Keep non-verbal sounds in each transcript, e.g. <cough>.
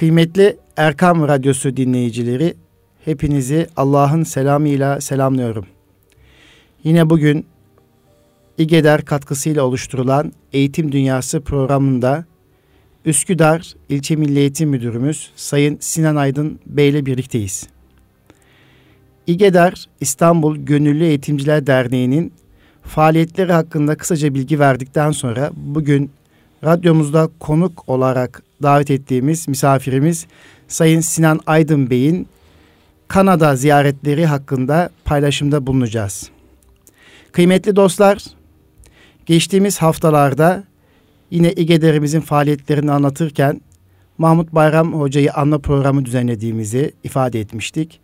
Kıymetli Erkam Radyosu dinleyicileri, hepinizi Allah'ın selamıyla selamlıyorum. Yine bugün İGEDER katkısıyla oluşturulan Eğitim Dünyası programında Üsküdar İlçe Milli Eğitim Müdürümüz Sayın Sinan Aydın Bey ile birlikteyiz. İGEDER İstanbul Gönüllü Eğitimciler Derneği'nin faaliyetleri hakkında kısaca bilgi verdikten sonra bugün radyomuzda konuk olarak davet ettiğimiz misafirimiz Sayın Sinan Aydın Bey'in Kanada ziyaretleri hakkında paylaşımda bulunacağız. Kıymetli dostlar, geçtiğimiz haftalarda yine İGEDER'imizin faaliyetlerini anlatırken Mahmut Bayram Hoca'yı anma programı düzenlediğimizi ifade etmiştik.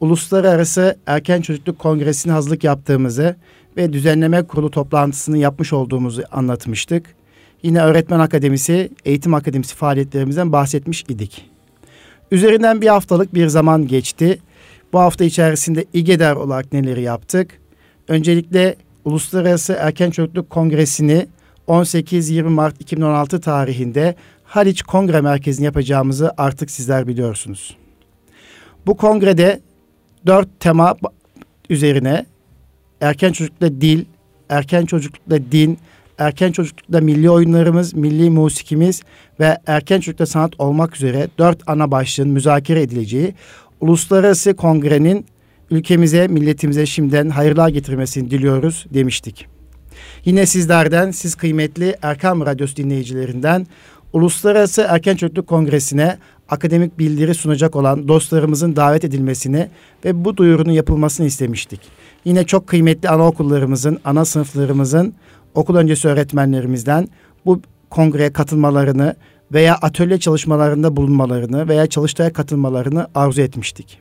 Uluslararası Erken Çocukluk Kongresi'ne hazırlık yaptığımızı ve düzenleme kurulu toplantısını yapmış olduğumuzu anlatmıştık. Yine Öğretmen Akademisi, Eğitim Akademisi faaliyetlerimizden bahsetmiş idik. Üzerinden bir haftalık bir zaman geçti. Bu hafta içerisinde İGEDER olarak neleri yaptık? Öncelikle Uluslararası Erken Çocukluk Kongresi'ni 18-20 Mart 2016 tarihinde Haliç Kongre Merkezi'ni yapacağımızı artık sizler biliyorsunuz. Bu kongrede dört tema üzerine erken çocuklukta dil, erken çocuklukta din, erken çocuklukta milli oyunlarımız, milli musikimiz ve erken çocuklukta sanat olmak üzere dört ana başlığın müzakere edileceği uluslararası kongrenin ülkemize, milletimize şimdiden hayırlar getirmesini diliyoruz demiştik. Yine sizlerden, siz kıymetli Erkam Radyosu dinleyicilerinden Uluslararası Erken Çocukluk Kongresi'ne akademik bildiri sunacak olan dostlarımızın davet edilmesini ve bu duyurunun yapılmasını istemiştik. Yine çok kıymetli anaokullarımızın, ana sınıflarımızın, okul öncesi öğretmenlerimizden bu kongreye katılmalarını veya atölye çalışmalarında bulunmalarını veya çalıştaya katılmalarını arzu etmiştik.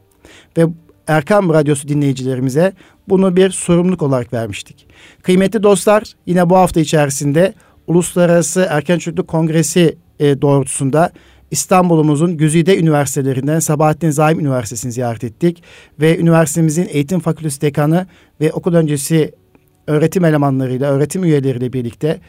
Ve Erkam Radyosu dinleyicilerimize bunu bir sorumluluk olarak vermiştik. Kıymetli dostlar yine bu hafta içerisinde Uluslararası Erken Çocukluk Kongresi e, doğrultusunda İstanbul'umuzun güzide üniversitelerinden Sabahattin Zaim Üniversitesi'ni ziyaret ettik. Ve üniversitemizin eğitim fakültesi dekanı ve okul öncesi öğretim elemanlarıyla, öğretim üyeleriyle birlikte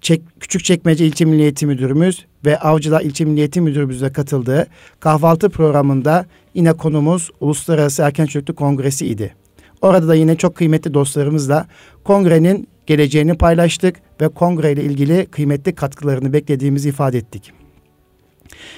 Çek, Küçükçekmece İlçe Milli Eğitim Müdürümüz ve Avcılar İlçe Milli Eğitim Müdürümüzle katıldığı kahvaltı programında yine konumuz Uluslararası Erken Çocukluk Kongresi idi. Orada da yine çok kıymetli dostlarımızla kongrenin geleceğini paylaştık ve kongre ile ilgili kıymetli katkılarını beklediğimizi ifade ettik.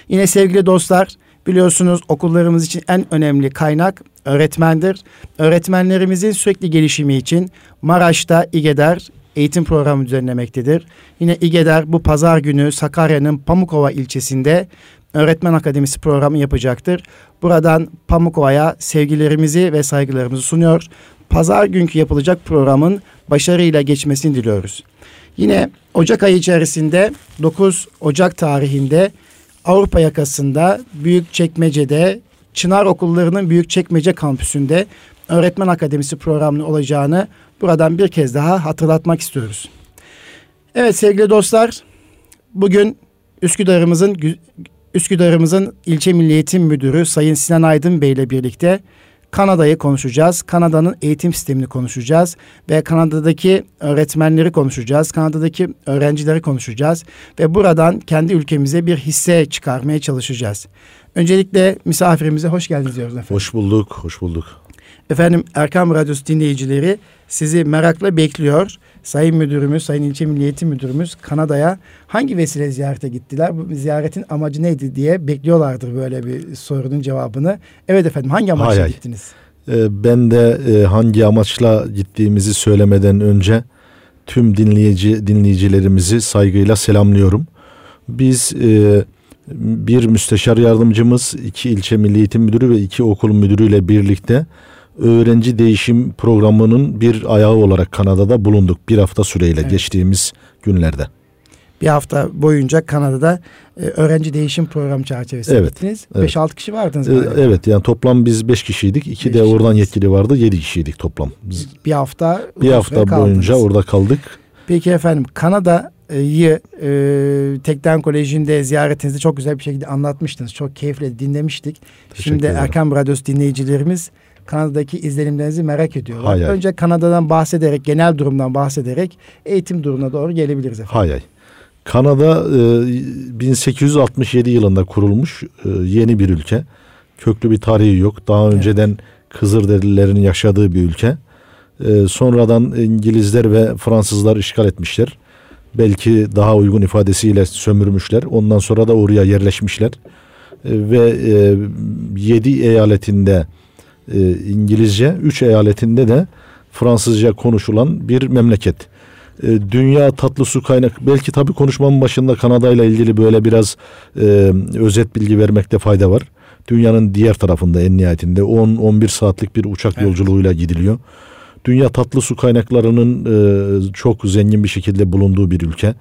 Yine sevgili dostlar biliyorsunuz okullarımız için en önemli kaynak öğretmendir. Öğretmenlerimizin sürekli gelişimi için Maraş'ta İGEDER eğitim programı düzenlemektedir. Yine İGEDER bu pazar günü Sakarya'nın Pamukova ilçesinde Öğretmen Akademisi programı yapacaktır. Buradan Pamukova'ya sevgilerimizi ve saygılarımızı sunuyor. Pazar günkü yapılacak programın başarıyla geçmesini diliyoruz. Yine Ocak ayı içerisinde 9 Ocak tarihinde Avrupa yakasında Büyük Çekmece'de Çınar Okulları'nın Büyük Çekmece kampüsünde Öğretmen Akademisi programının olacağını buradan bir kez daha hatırlatmak istiyoruz. Evet sevgili dostlar, bugün Üsküdar'ımızın Üsküdar'ımızın ilçe Milli Eğitim Müdürü Sayın Sinan Aydın Bey ile birlikte Kanada'yı konuşacağız. Kanada'nın eğitim sistemini konuşacağız ve Kanada'daki öğretmenleri konuşacağız. Kanada'daki öğrencileri konuşacağız ve buradan kendi ülkemize bir hisse çıkarmaya çalışacağız. Öncelikle misafirimize hoş geldiniz diyoruz efendim. Hoş bulduk, hoş bulduk. Efendim Erkam Radyosu dinleyicileri sizi merakla bekliyor. Sayın Müdürümüz, Sayın İlçe Milli Eğitim Müdürümüz Kanada'ya hangi vesile ziyarete gittiler? Bu ziyaretin amacı neydi diye bekliyorlardır böyle bir sorunun cevabını. Evet efendim hangi amaçla hay gittiniz? Ee, ben de e, hangi amaçla gittiğimizi söylemeden önce tüm dinleyici dinleyicilerimizi saygıyla selamlıyorum. Biz e, bir müsteşar yardımcımız, iki ilçe milli eğitim müdürü ve iki okul müdürüyle birlikte öğrenci değişim programının bir ayağı olarak Kanada'da bulunduk. Bir hafta süreyle evet. geçtiğimiz günlerde. Bir hafta boyunca Kanada'da e, öğrenci değişim programı çerçevesinde evet, gittiniz. 5-6 evet. kişi vardınız e, galiba. Evet yani toplam biz 5 kişiydik. 2 de oradan yetkili vardı. 7 kişiydik toplam. Biz bir hafta bir hafta boyunca orada kaldık. Peki efendim Kanada'yı e, Tekden Koleji'nde ziyaretinizde çok güzel bir şekilde anlatmıştınız. Çok keyifle dinlemiştik. Şimdi Erkan Radyosu dinleyicilerimiz Kanada'daki izlenimlerinizi merak ediyorlar. Hay Önce Kanada'dan bahsederek, genel durumdan bahsederek eğitim durumuna doğru gelebiliriz efendim. Hay hay. Kanada e, 1867 yılında kurulmuş e, yeni bir ülke. Köklü bir tarihi yok. Daha önceden evet. Kızılderililerin yaşadığı bir ülke. E, sonradan İngilizler ve Fransızlar işgal etmişler. Belki daha uygun ifadesiyle sömürmüşler. Ondan sonra da oraya yerleşmişler. E, ve e, 7 eyaletinde e, İngilizce, 3 eyaletinde de Fransızca konuşulan bir memleket. E, dünya tatlı su kaynak belki tabii konuşmamın başında Kanada ile ilgili böyle biraz e, özet bilgi vermekte fayda var. Dünyanın diğer tarafında en nihayetinde 10-11 saatlik bir uçak evet. yolculuğuyla gidiliyor. Dünya tatlı su kaynaklarının e, çok zengin bir şekilde bulunduğu bir ülke.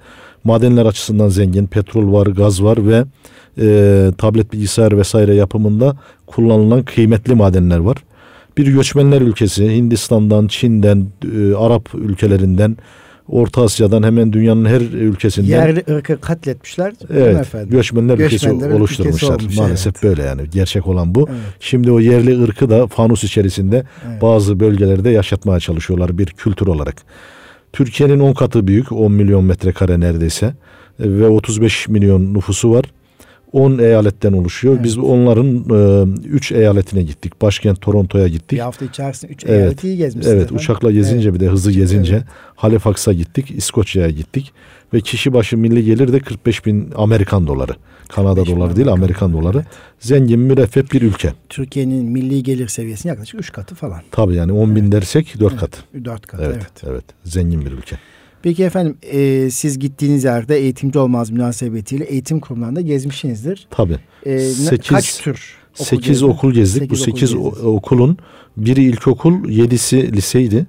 Madenler açısından zengin, petrol var, gaz var ve e, tablet bilgisayar vesaire yapımında kullanılan kıymetli madenler var. Bir göçmenler ülkesi Hindistan'dan, Çin'den, e, Arap ülkelerinden, Orta Asya'dan hemen dünyanın her ülkesinden. Yerli ırkı katletmişler. Evet. Efendim? Göçmenler ülkesi oluşturmuşlar. Ülkesi olmuş, Maalesef evet. böyle yani. Gerçek olan bu. Evet. Şimdi o yerli ırkı da fanus içerisinde evet. bazı bölgelerde yaşatmaya çalışıyorlar bir kültür olarak. Türkiye'nin 10 katı büyük. 10 milyon metrekare neredeyse. Ve 35 milyon nüfusu var. 10 eyaletten oluşuyor. Evet. Biz onların 3 e, eyaletine gittik. Başkent Toronto'ya gittik. Bir hafta içerisinde 3 evet. eyaleti gezmişsiniz. Evet efendim. uçakla gezince evet. bir de hızlı gezince evet. Halifax'a gittik. İskoçya'ya gittik. Ve kişi başı milli gelir de 45 bin Amerikan doları. Kanada doları değil Amerikan doları. Evet. Zengin müreffeh bir ülke. Türkiye'nin milli gelir seviyesinin yaklaşık 3 katı falan. Tabii yani 10 evet. bin dersek 4 evet. katı. 4 katı evet. Evet. evet. Zengin bir ülke. Peki efendim e, siz gittiğiniz yerde eğitimci olmaz münasebetiyle eğitim kurumlarında gezmişsinizdir. Tabii. E, sekiz, kaç tür okul 8 gezdik? okul gezdik. Sekiz Bu 8 okul okulun biri ilkokul, yedisi liseydi.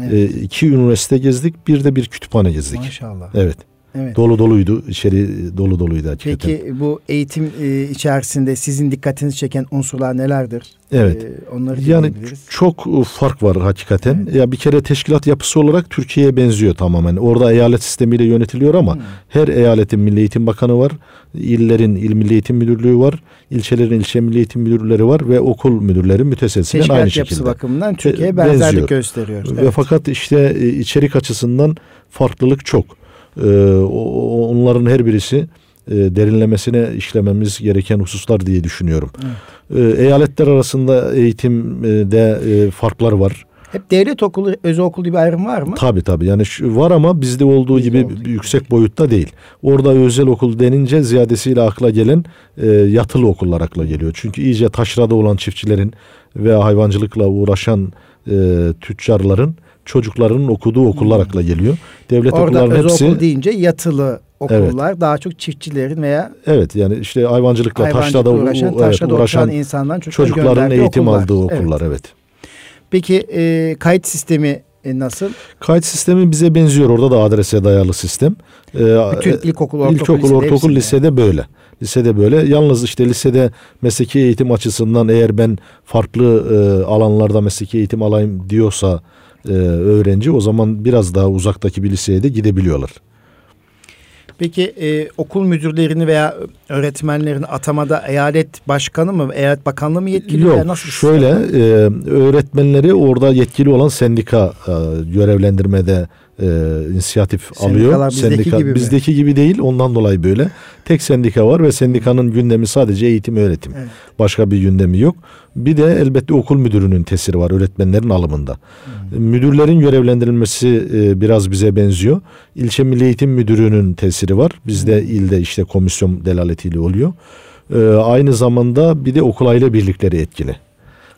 Evet. E, iki üniversite gezdik, bir de bir kütüphane gezdik. Maşallah. Evet. Evet. Dolu doluydu. içeri dolu doluydu hakikaten. Peki bu eğitim e, içerisinde sizin dikkatinizi çeken unsurlar nelerdir? Evet. Ee, onları yani çok fark var hakikaten. Evet. Ya bir kere teşkilat yapısı olarak Türkiye'ye benziyor tamamen. Orada eyalet sistemiyle yönetiliyor ama hmm. her eyaletin Milli Eğitim Bakanı var. İllerin İl Milli Eğitim Müdürlüğü var. İlçelerin ilçe Milli Eğitim Müdürleri var ve okul müdürleri müteselsilen aynı şekilde. Teşkilat yapısı bakımından Türkiye'ye benzerlik benziyor. gösteriyor. Evet. Ve fakat işte e, içerik açısından farklılık çok. Ee, onların her birisi e, derinlemesine işlememiz gereken hususlar diye düşünüyorum. Evet. Ee, eyaletler arasında eğitimde e, farklar var. Hep devlet okulu, özel okul gibi ayrım var mı? Tabii tabii. Yani şu, var ama bizde olduğu bizde gibi olduğu yüksek gibi. boyutta değil. Orada özel okul denince ziyadesiyle akla gelen e, yatılı okullar akla geliyor. Çünkü iyice taşrada olan çiftçilerin ve hayvancılıkla uğraşan e, tüccarların çocuklarının okuduğu okullar akla geliyor. Devlet Orada okulların hepsi okul deyince yatılı okullar evet. daha çok çiftçilerin veya Evet yani işte hayvancılıkla taşrada uğraşan, evet, uğraşan insanların çocukların eğitim okullar. aldığı okullar evet. evet. Peki e, kayıt sistemi e, nasıl? Kayıt sistemi bize benziyor. Orada da adrese dayalı sistem. Ee, Bütün ilkokul, ortaokul, ilkokul, lisede ortaokul, lisede böyle. Lisede böyle. Yalnız işte lisede mesleki eğitim açısından eğer ben farklı e, alanlarda mesleki eğitim alayım diyorsa e, öğrenci o zaman biraz daha uzaktaki bir liseye de gidebiliyorlar. Peki e, okul müdürlerini veya öğretmenlerin atamada eyalet başkanı mı, eyalet bakanlığı mı yetkili? Yok, nasıl şöyle e, öğretmenleri orada yetkili olan sendika e, görevlendirmede e, inisiyatif alıyor. Bizdeki Sendika gibi bizdeki mi? gibi değil. Ondan dolayı böyle. Tek sendika var ve sendikanın gündemi sadece eğitim öğretim. Evet. Başka bir gündemi yok. Bir de elbette okul müdürünün tesiri var öğretmenlerin alımında. Hmm. Müdürlerin görevlendirilmesi e, biraz bize benziyor. İlçe Milli Eğitim Müdürü'nün tesiri var. Bizde hmm. ilde işte komisyon delaletiyle oluyor. E, aynı zamanda bir de okul aile birlikleri etkili.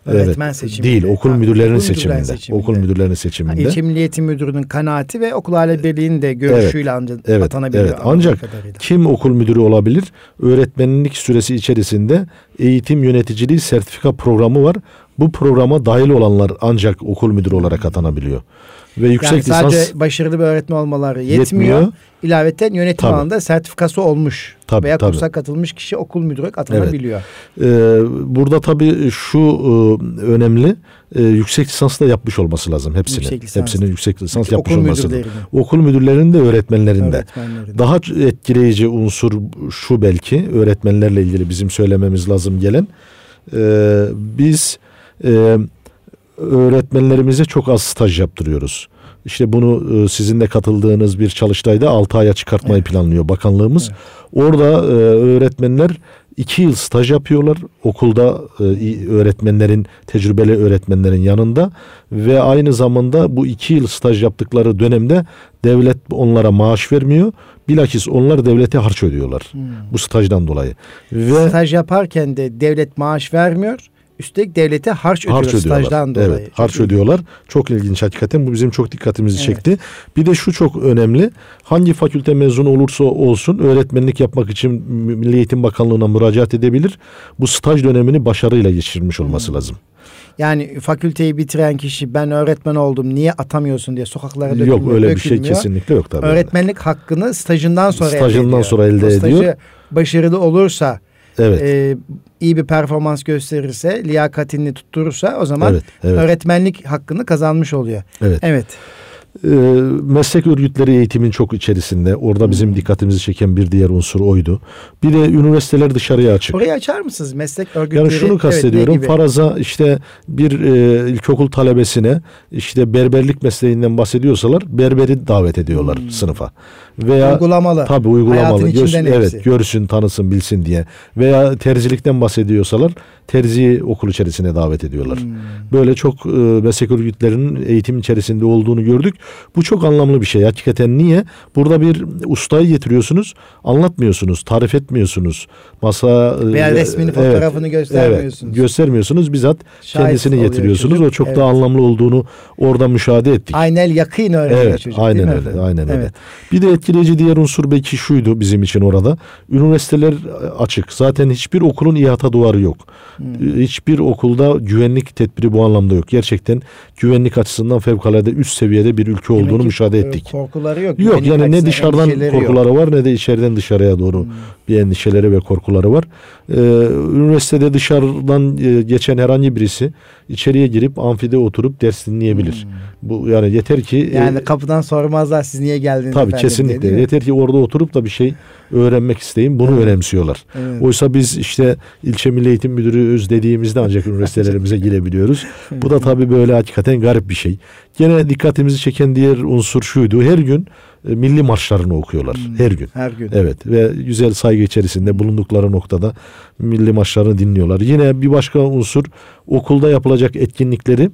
Öğretmen evet, seçiminde. Değil, okul müdürlerinin okul seçiminde. seçiminde. Okul müdürlerinin seçiminde. İlçe Milli Eğitim Müdürü'nün kanaati ve okul aile birliğinin de görüşüyle evet, ancak evet, atanabiliyor. Evet. Ancak kim okul müdürü olabilir? Öğretmenlik süresi içerisinde eğitim yöneticiliği sertifika programı var. Bu programa dahil olanlar ancak okul müdürü olarak atanabiliyor ve yüksek yani lisans sadece başarılı bir öğretmen olmaları yetmiyor. yetmiyor. İlaveten yönetim tabii. alanında sertifikası olmuş tabii, veya tabii. kursa katılmış kişi okul müdürü atanabiliyor. Evet. Ee, burada tabii şu e, önemli e, yüksek lisans da yapmış olması lazım hepsini. Yüksek lisans. Hepsinin yüksek lisans Peki, yapmış olması lazım. Okul müdürlerinin de öğretmenlerinde. öğretmenlerinde. Daha etkileyici unsur şu belki öğretmenlerle ilgili bizim söylememiz lazım gelen. Ee, biz e, öğretmenlerimize çok az staj yaptırıyoruz. İşte bunu e, sizin de katıldığınız bir çalıştayda 6 aya çıkartmayı evet. planlıyor bakanlığımız. Evet. Orada e, öğretmenler iki yıl staj yapıyorlar okulda e, öğretmenlerin tecrübeli öğretmenlerin yanında ve aynı zamanda bu iki yıl staj yaptıkları dönemde devlet onlara maaş vermiyor. Bilakis onlar devlete harç ödüyorlar hmm. bu stajdan dolayı. Ve Staj yaparken de devlet maaş vermiyor. Üstelik devlete harç, harç ödüyor stajdan dolayı. Evet, harç çok ödüyorlar. Çok ilginç hakikaten. Bu bizim çok dikkatimizi evet. çekti. Bir de şu çok önemli. Hangi fakülte mezunu olursa olsun öğretmenlik yapmak için Milli Eğitim Bakanlığı'na müracaat edebilir. Bu staj dönemini başarıyla geçirmiş olması hmm. lazım. Yani fakülteyi bitiren kişi ben öğretmen oldum niye atamıyorsun diye sokaklara dökülmüyor. Yok öyle bir şey kesinlikle yok tabii. Öğretmenlik yani. hakkını stajından sonra stajından elde ediyor. sonra elde o ediyor. başarılı olursa Evet. E, iyi bir performans gösterirse, liyakatini tutturursa o zaman evet, evet. öğretmenlik hakkını kazanmış oluyor. Evet. Evet e, meslek örgütleri eğitimin çok içerisinde. Orada bizim dikkatimizi çeken bir diğer unsur oydu. Bir de üniversiteler dışarıya açık. Orayı açar mısınız meslek örgütleri? Yani şunu kastediyorum. Evet, Faraza işte bir e, ilkokul talebesine işte berberlik mesleğinden bahsediyorsalar berberi davet ediyorlar hmm. sınıfa. Veya uygulamalı. Tabii uygulamalı. Göz, evet, görsün, tanısın, bilsin diye. Veya terzilikten bahsediyorsalar terzi okul içerisine davet ediyorlar. Hmm. Böyle çok e, meslek örgütlerinin eğitim içerisinde olduğunu gördük. Bu çok anlamlı bir şey. Hakikaten niye? Burada bir ustayı getiriyorsunuz, anlatmıyorsunuz, tarif etmiyorsunuz. Masa e, veya resmini, fotoğrafını evet, göstermiyorsunuz. Evet, göstermiyorsunuz. Bizzat Şahit kendisini getiriyorsunuz. Çocuk. O çok evet. daha anlamlı olduğunu orada müşahede ettik. Aynel yakın öğreniyor evet, çocuk. Aynen öyle. Aynen evet. öyle. Bir de etkileyici diğer unsur belki şuydu bizim için orada. Üniversiteler açık. Zaten hiçbir okulun ihata duvarı yok. Hmm. Hiçbir okulda güvenlik tedbiri bu anlamda yok. Gerçekten güvenlik açısından fevkalade üst seviyede bir ülke olduğunu Demek müşahede ettik. Korkuları yok. Yok yani ne dışarıdan korkuları yok. var ne de içeriden dışarıya doğru hmm. bir endişeleri ve korkuları var. Ee, üniversitede dışarıdan e, geçen herhangi birisi içeriye girip amfide oturup ders dinleyebilir. Hmm. Bu yani yeter ki yani e, kapıdan sormazlar siz niye geldiniz Tabii efendim, kesinlikle. Yeter ki orada oturup da bir şey öğrenmek isteyin. Bunu evet. önemsiyorlar. Evet. Oysa biz işte ilçe milli eğitim müdürü öz dediğimizde ancak <laughs> üniversitelerimize girebiliyoruz. Bu da tabii böyle hakikaten garip bir şey. Gene dikkatimizi çeken diğer unsur şuydu. Her gün e, milli marşlarını okuyorlar. Hmm, her gün. Her gün. Evet ve güzel saygı içerisinde bulundukları noktada milli marşlarını dinliyorlar. Yine bir başka unsur okulda yapılacak etkinlikleri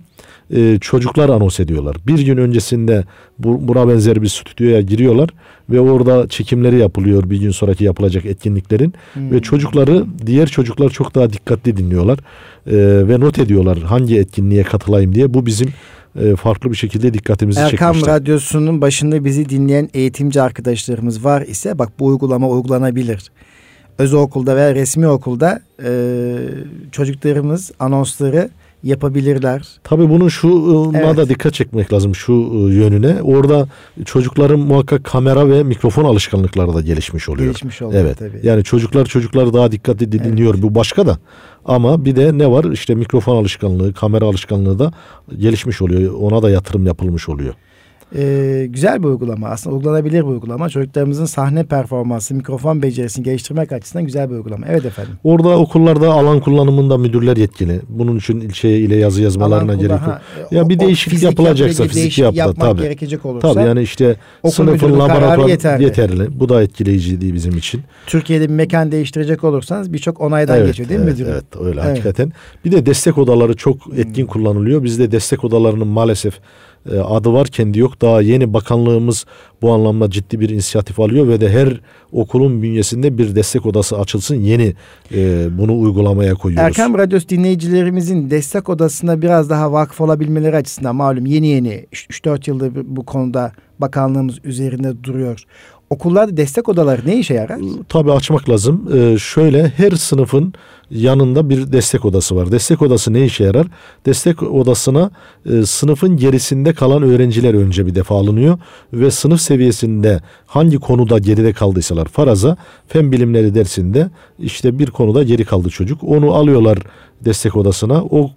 e, çocuklar anons ediyorlar. Bir gün öncesinde bu, buna benzer bir stüdyoya giriyorlar ve orada çekimleri yapılıyor bir gün sonraki yapılacak etkinliklerin hmm. ve çocukları diğer çocuklar çok daha dikkatli dinliyorlar e, ve not ediyorlar hangi etkinliğe katılayım diye. Bu bizim e, farklı bir şekilde dikkatimizi Erkam çekmiştir. Erkam Radyosu'nun başında bizi dinleyen eğitimci arkadaşlarımız var ise bak bu uygulama uygulanabilir. Özel okulda veya resmi okulda e, çocuklarımız anonsları yapabilirler. Tabii bunun şu evet. da dikkat çekmek lazım şu e, yönüne. Orada çocukların muhakkak kamera ve mikrofon alışkanlıkları da gelişmiş oluyor. Gelişmiş oluyor evet. tabii. Yani çocuklar çocuklar daha dikkatli dinliyor. Evet. Bu başka da. Ama bir de ne var? İşte mikrofon alışkanlığı, kamera alışkanlığı da gelişmiş oluyor. Ona da yatırım yapılmış oluyor e, güzel bir uygulama. Aslında uygulanabilir bir uygulama. Çocuklarımızın sahne performansı, mikrofon becerisini geliştirmek açısından güzel bir uygulama. Evet efendim. Orada okullarda alan kullanımında müdürler yetkili. Bunun için ilçeye ile yazı yazmalarına gerek yok. Ya bir o, değişiklik yapılacaksa fizik yapma yapmak tabii. gerekecek olursa. Tabii yani işte sınıfın laboratuvar yeterli. yeterli. Bu da etkileyici değil bizim için. Türkiye'de bir mekan değiştirecek olursanız birçok onaydan evet, geçiyor değil evet, mi müdürüm? Evet öyle evet. hakikaten. Bir de destek odaları çok etkin hmm. kullanılıyor. Bizde destek odalarının maalesef e, adı var kendi yok. Daha yeni bakanlığımız bu anlamda ciddi bir inisiyatif alıyor ve de her okulun bünyesinde bir destek odası açılsın. Yeni e, bunu uygulamaya koyuyoruz. Erkam Radyosu dinleyicilerimizin destek odasına biraz daha vakıf olabilmeleri açısından malum yeni yeni 3-4 yıldır bu konuda bakanlığımız üzerinde duruyor. Okullarda destek odaları ne işe yarar? Tabii açmak lazım. Ee, şöyle her sınıfın yanında bir destek odası var. Destek odası ne işe yarar? Destek odasına e, sınıfın gerisinde kalan öğrenciler önce bir defa alınıyor ve sınıf seviyesinde hangi konuda geride kaldıysalar faraza fen bilimleri dersinde işte bir konuda geri kaldı çocuk. Onu alıyorlar destek odasına. O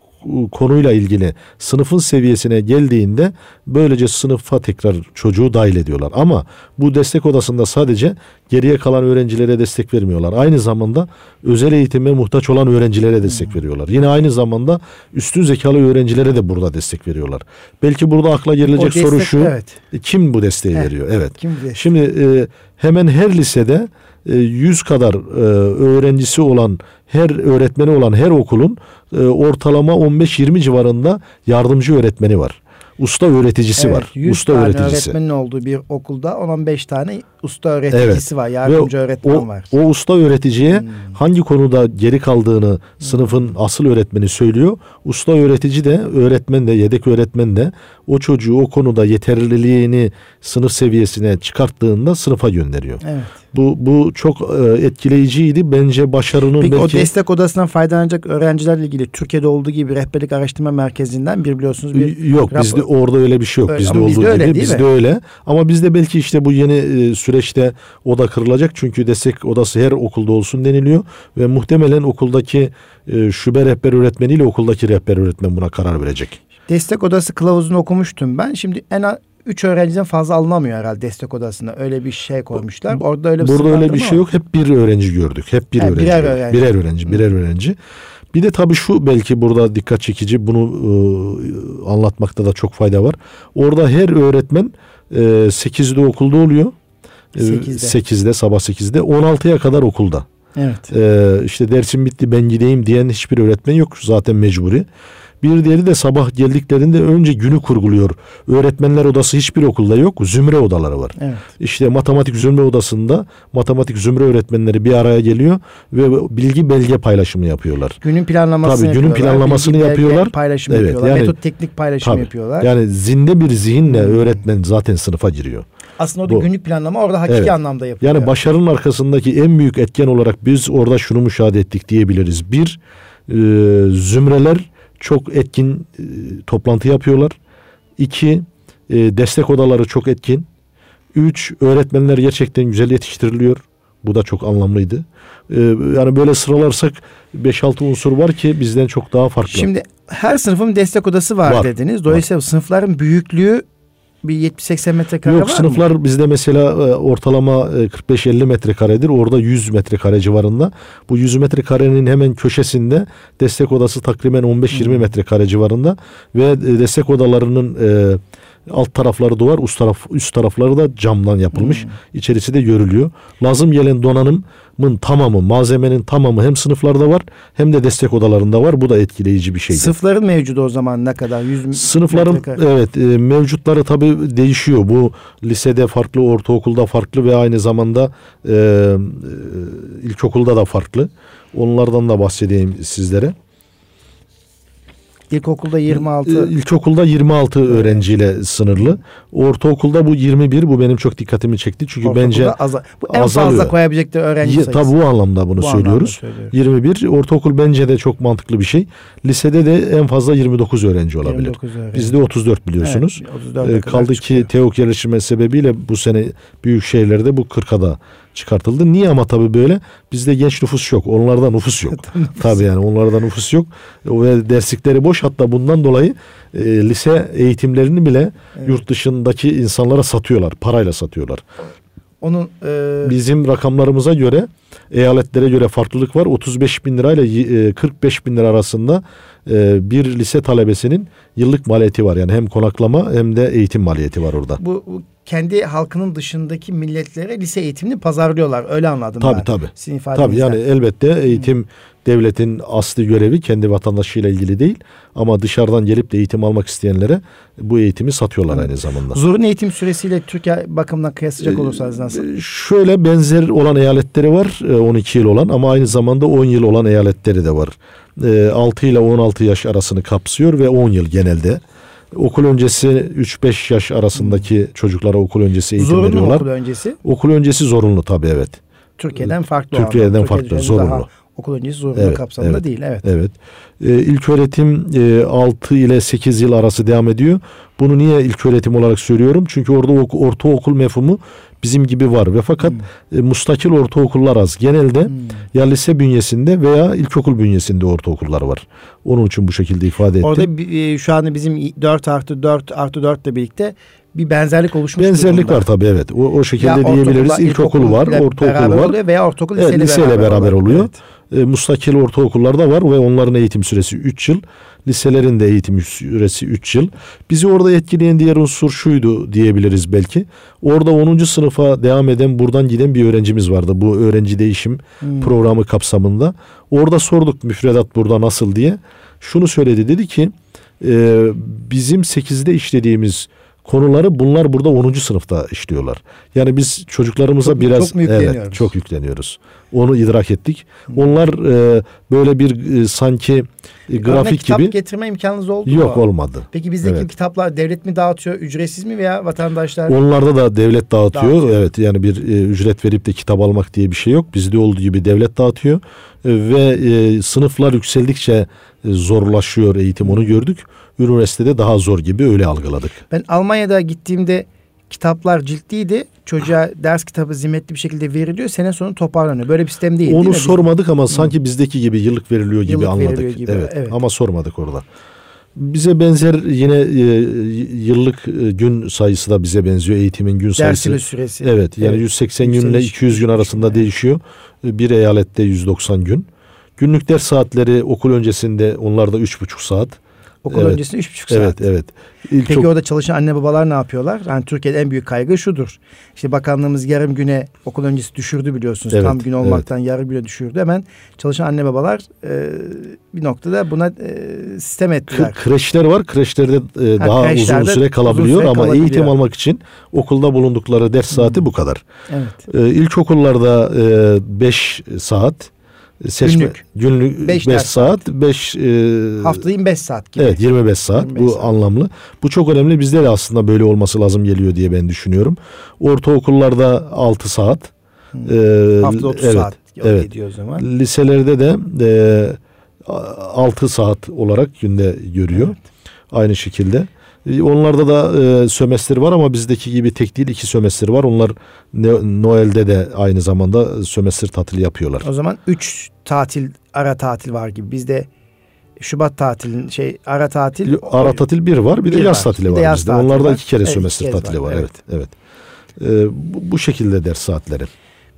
konuyla ilgili sınıfın seviyesine geldiğinde böylece sınıfa tekrar çocuğu dahil ediyorlar. Ama bu destek odasında sadece geriye kalan öğrencilere destek vermiyorlar. Aynı zamanda özel eğitime muhtaç olan öğrencilere destek veriyorlar. Yine aynı zamanda üstün zekalı öğrencilere de burada destek veriyorlar. Belki burada akla gelecek destek, soru şu. evet. Kim bu desteği Heh, veriyor? Evet. kim? Şimdi e, hemen her lisede 100 kadar e, öğrencisi olan her öğretmeni olan her okulun e, ortalama 15-20 civarında yardımcı öğretmeni var. Usta öğreticisi Evet, var. 100 Usta tane öğreticisi. öğretmenin olduğu bir okulda 10-15 tane usta öğreticisi var. Yardımcı Ve öğretmen o, var. O usta öğreticiye Hmm. hangi konuda geri kaldığını sınıfın asıl öğretmeni söylüyor. Usta öğretici de öğretmen de yedek öğretmen de o çocuğu o konuda yeterliliğini sınıf seviyesine çıkarttığında sınıfa gönderiyor. Evet. Bu bu çok e, etkileyiciydi. Bence başarının Peki belki o destek odasından faydalanacak öğrencilerle ilgili Türkiye'de olduğu gibi rehberlik araştırma merkezinden bir biliyorsunuz bir yok rapor- bizde orada öyle bir şey yok. Öyle, bizde olduğu bizde öyle gibi bizde öyle. Ama bizde belki işte bu yeni e, süreçte oda kırılacak. Çünkü destek odası her okulda olsun deniliyor ve muhtemelen okuldaki e, şube rehber öğretmeniyle okuldaki rehber öğretmen buna karar verecek. destek odası kılavuzunu okumuştum ben. Şimdi en az 3 öğrenciden fazla alınamıyor herhalde destek odasına. Öyle bir şey koymuşlar. Orada öyle bir Burada öyle bir şey yok. Hep bir öğrenci gördük. Hep bir Ha, öğrenci. birer öğrenci. Birer öğrenci, birer öğrenci. Bir de tabii şu belki burada dikkat çekici bunu e, anlatmakta da çok fayda var. Orada her öğretmen e, 8'de okulda oluyor. E, 8'de. 8'de sabah 8'de 16'ya kadar okulda. Evet. Ee, işte dersim bitti ben gideyim diyen hiçbir öğretmen yok zaten mecburi. Bir diğeri de sabah geldiklerinde önce günü kurguluyor. Öğretmenler odası hiçbir okulda yok. Zümre odaları var. Evet. İşte matematik zümre odasında matematik zümre öğretmenleri bir araya geliyor ve bilgi belge paylaşımı yapıyorlar. Günün planlamasını Tabii, günün yapıyorlar. planlamasını bilgi, belge yapıyorlar. Paylaşım Evet, yapıyorlar. yani- Metot teknik paylaşım Tabii. yapıyorlar. Yani zinde bir zihinle Hmm. öğretmen zaten sınıfa giriyor. Aslında o da Bu. günlük planlama orada hakiki Evet. anlamda yapılıyor. Yani başarının arkasındaki en büyük etken olarak biz orada şunu müşahede ettik diyebiliriz. Bir, e, zümreler çok etkin e, toplantı yapıyorlar. İki, e, destek odaları çok etkin. Üç, öğretmenler gerçekten güzel yetiştiriliyor. Bu da çok anlamlıydı. E, yani böyle sıralarsak 5-6 unsur var ki bizden çok daha farklı. Şimdi her sınıfın destek odası var, Var. dediniz. Dolayısıyla sınıfların büyüklüğü bir 70-80 metrekare Yok var sınıflar mı? bizde mesela e, ortalama e, 45-50 metrekaredir. Orada 100 metrekare civarında. Bu 100 metrekarenin hemen köşesinde destek odası takriben 15-20 Hmm. metrekare civarında ve e, destek odalarının e, alt tarafları duvar, üst taraf üst tarafları da camdan yapılmış. Hmm. İçerisi de görülüyor. Lazım gelen donanımın tamamı, malzemenin tamamı hem sınıflarda var hem de destek odalarında var. Bu da etkileyici bir şey. Sınıfların mevcudu o zaman ne kadar? 100 Sınıfların metrekare. evet e, mevcutları tabii değişiyor. Bu lisede farklı, ortaokulda farklı ve aynı zamanda e, e, ilkokulda da farklı. Onlardan da bahsedeyim sizlere. İlkokulda 26. E, İlkokulda 26 öğrenciyle sınırlı. Ortaokulda bu 21. Bu benim çok dikkatimi çekti. Çünkü ortaokulda bence aza- bu en azalıyor. fazla koyabilecekleri öğrenci sayısı. tabii bu anlamda bunu Bu söylüyoruz. anlamda söylüyorum. 21. Ortaokul bence de çok mantıklı bir şey. Lisede de en fazla 29 öğrenci olabilir. 29 öğrenci. Bizde 34 biliyorsunuz. Evet, 34'e Ee, kaldı ki çıkıyor. TEOK yerleşimi sebebiyle bu sene büyük şehirlerde bu 40'a da çıkartıldı. Niye ama tabii böyle? Bizde genç nüfus yok. Onlarda nüfus yok. <laughs> tabii yani onlarda nüfus yok. Ve derslikleri boş. Hatta bundan dolayı e, lise eğitimlerini bile Evet. yurt dışındaki insanlara satıyorlar. Parayla satıyorlar. Onun e, Bizim rakamlarımıza göre eyaletlere göre farklılık var. 35 bin lirayla y- e, 45 bin lira arasında e, bir lise talebesinin yıllık maliyeti var. Yani hem konaklama hem de eğitim maliyeti var orada. bu, bu kendi halkının dışındaki milletlere lise eğitimini pazarlıyorlar. Öyle anladım Tabii ben. tabii. Sizin Tabii yani elbette eğitim devletin asli görevi kendi vatandaşıyla ilgili değil ama dışarıdan gelip de eğitim almak isteyenlere bu eğitimi satıyorlar aynı zamanda. Zorunlu eğitim süresiyle Türkiye bakımından Ee, kıyaslayacak olursanız nasıl? E, Şöyle benzer olan eyaletleri var e, 12 yıl olan ama aynı zamanda 10 yıl olan eyaletleri de var. E, 6 ile 16 yaş arasını kapsıyor ve 10 yıl genelde. Okul öncesi 3-5 yaş arasındaki çocuklara okul öncesi eğitim Zorunlu veriyorlar. okul öncesi? Okul öncesi zorunlu tabii evet. Türkiye'den farklı. Türkiye'den anlamda. farklı, zorunlu. Daha Okul öncesi zorunlu Evet, kapsamında evet. değil. Evet. Evet. Ee, ilk öğretim e, 6 ile 8 yıl arası devam ediyor. Bunu niye ilk öğretim olarak söylüyorum? Çünkü orada ok- ortaokul mefhumu bizim gibi var ve fakat Hmm. e, mustakil ortaokullar az. Genelde Hmm. ya lise bünyesinde veya ilkokul bünyesinde ortaokullar var. Onun için bu şekilde ifade ettim. Orada e, şu anda bizim 4 artı 4 artı 4 ile birlikte bir benzerlik oluşmuş Benzerlik durumda. var tabii evet. O, o şekilde Ya diyebiliriz. ortaokulla İlkokul var, ortaokul beraber var. oluyor veya ortaokul Evet, liseyle, liseyle beraber olarak. oluyor. Evet. E, mustakil ortaokullarda var ve onların eğitim süresi 3 yıl. Liselerin de eğitim süresi 3 yıl. Bizi orada etkileyen diğer unsur şuydu diyebiliriz belki. Orada 10. sınıfa devam eden buradan giden bir öğrencimiz vardı. Bu öğrenci değişim Hmm. programı kapsamında. Orada sorduk müfredat burada nasıl diye. Şunu söyledi dedi ki e, bizim 8'de işlediğimiz konuları bunlar burada 10. sınıfta işliyorlar. Yani biz çocuklarımıza Çok- biraz çok evet çok yükleniyoruz. Onu idrak ettik. Onlar e, böyle bir e, sanki e, Örnek grafik kitap gibi getirme imkanınız oldu yok mu? olmadı. Peki bizdeki Evet. kitaplar devlet mi dağıtıyor, ücretsiz mi veya vatandaşlar? Onlarda da devlet dağıtıyor. Dağıtıyor. Evet yani bir e, ücret verip de kitap almak diye bir şey yok. Bizde olduğu gibi devlet dağıtıyor. E, ve e, sınıflar yükseldikçe e, zorlaşıyor eğitim onu gördük. Üniversitede daha zor gibi öyle algıladık. Ben Almanya'da gittiğimde kitaplar ciltliydi. Çocuğa ders kitabı zimmetli bir şekilde veriliyor. Sene sonu toparlanıyor. Böyle bir sistem değil Onu değil sormadık ama sanki bizdeki gibi yıllık veriliyor gibi Yıllık anladık. veriliyor gibi, evet, evet. ama sormadık orada. Bize benzer yine e, yıllık e, gün sayısı da bize benziyor eğitimin gün sayısı. Dersinin süresi. Evet yani Evet. 180 günle Yükseliş. 200 gün arasında değişiyor. Bir eyalette 190 gün. Günlük ders saatleri okul öncesinde onlarda 3,5 saat. Okul Evet. üç buçuk saat. Evet evet. İlk Peki çok- orada çalışan anne babalar ne yapıyorlar? Yani Türkiye'de en büyük kaygı şudur. İşte bakanlığımız yarım güne okul öncesi düşürdü biliyorsunuz. Evet, Tam gün olmaktan yarım güne düşürdü. Hemen çalışan anne babalar e, bir noktada buna e, sistem K- ettiler. kreşler var. Kreşlerde e, daha kreşlerde uzun süre uzun kalabiliyor süre ama kalabiliyor. eğitim almak için okulda bulundukları ders saati bu kadar. Evet. E, ilkokullarda 5 saat seçme Günlük. günlük Beş 5 ders saat 5 Haftada 25 saat gibi. Evet 25 saat 25 bu saat. anlamlı. Bu çok önemli. Bizde de aslında böyle olması lazım geliyor diye ben düşünüyorum. Ortaokullarda 6 saat. Ee, Haftada 30 evet, saat evet. o zaman. Liselerde de e, 6 saat olarak günde görüyor. Evet. Aynı şekilde. E, Onlarda da e, sömestr var ama bizdeki gibi tek değil iki sömestr var. Onlar ne- Noel'de de aynı zamanda sömestr tatili yapıyorlar. O zaman 3 tatil ara tatil var gibi. Bizde Şubat tatilin şey ara tatil Ara tatil bir var, bir de Bir yaz var, tatili de var yaz bizde. tatili Onlarda var. iki kere Evet, sömestr tatili var, var. Evet, evet. E, bu, bu şekilde ders saatleri.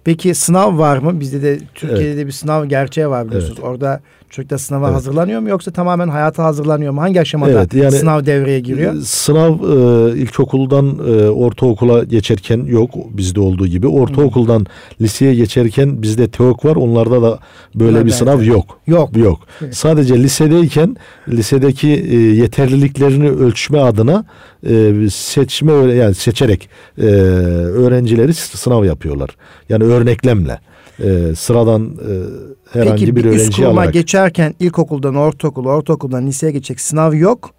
Peki sınav var mı? Bizde de Türkiye'de Evet. de bir sınav gerçeği var biliyorsunuz. Orada çocuklar sınava Evet. hazırlanıyor mu yoksa tamamen hayata hazırlanıyor mu? Hangi aşamada Evet, yani- sınav devreye giriyor? E, Sınav e, ilkokuldan e, ortaokula geçerken yok bizde olduğu gibi. Ortaokuldan liseye geçerken bizde TEOK var. Onlarda da böyle Bunlar bir sınav yok. Yok. Yok. Evet. Sadece lisedeyken lisedeki e, yeterliliklerini ölçme adına e, seçme yani seçerek e, öğrencileri sınav yapıyorlar. Yani örneklemle. E, sıradan e, herhangi Peki bir bir üst öğrenci kuruma alarak. geçerken ilkokuldan ortaokul, ortaokuldan liseye geçecek sınav yok.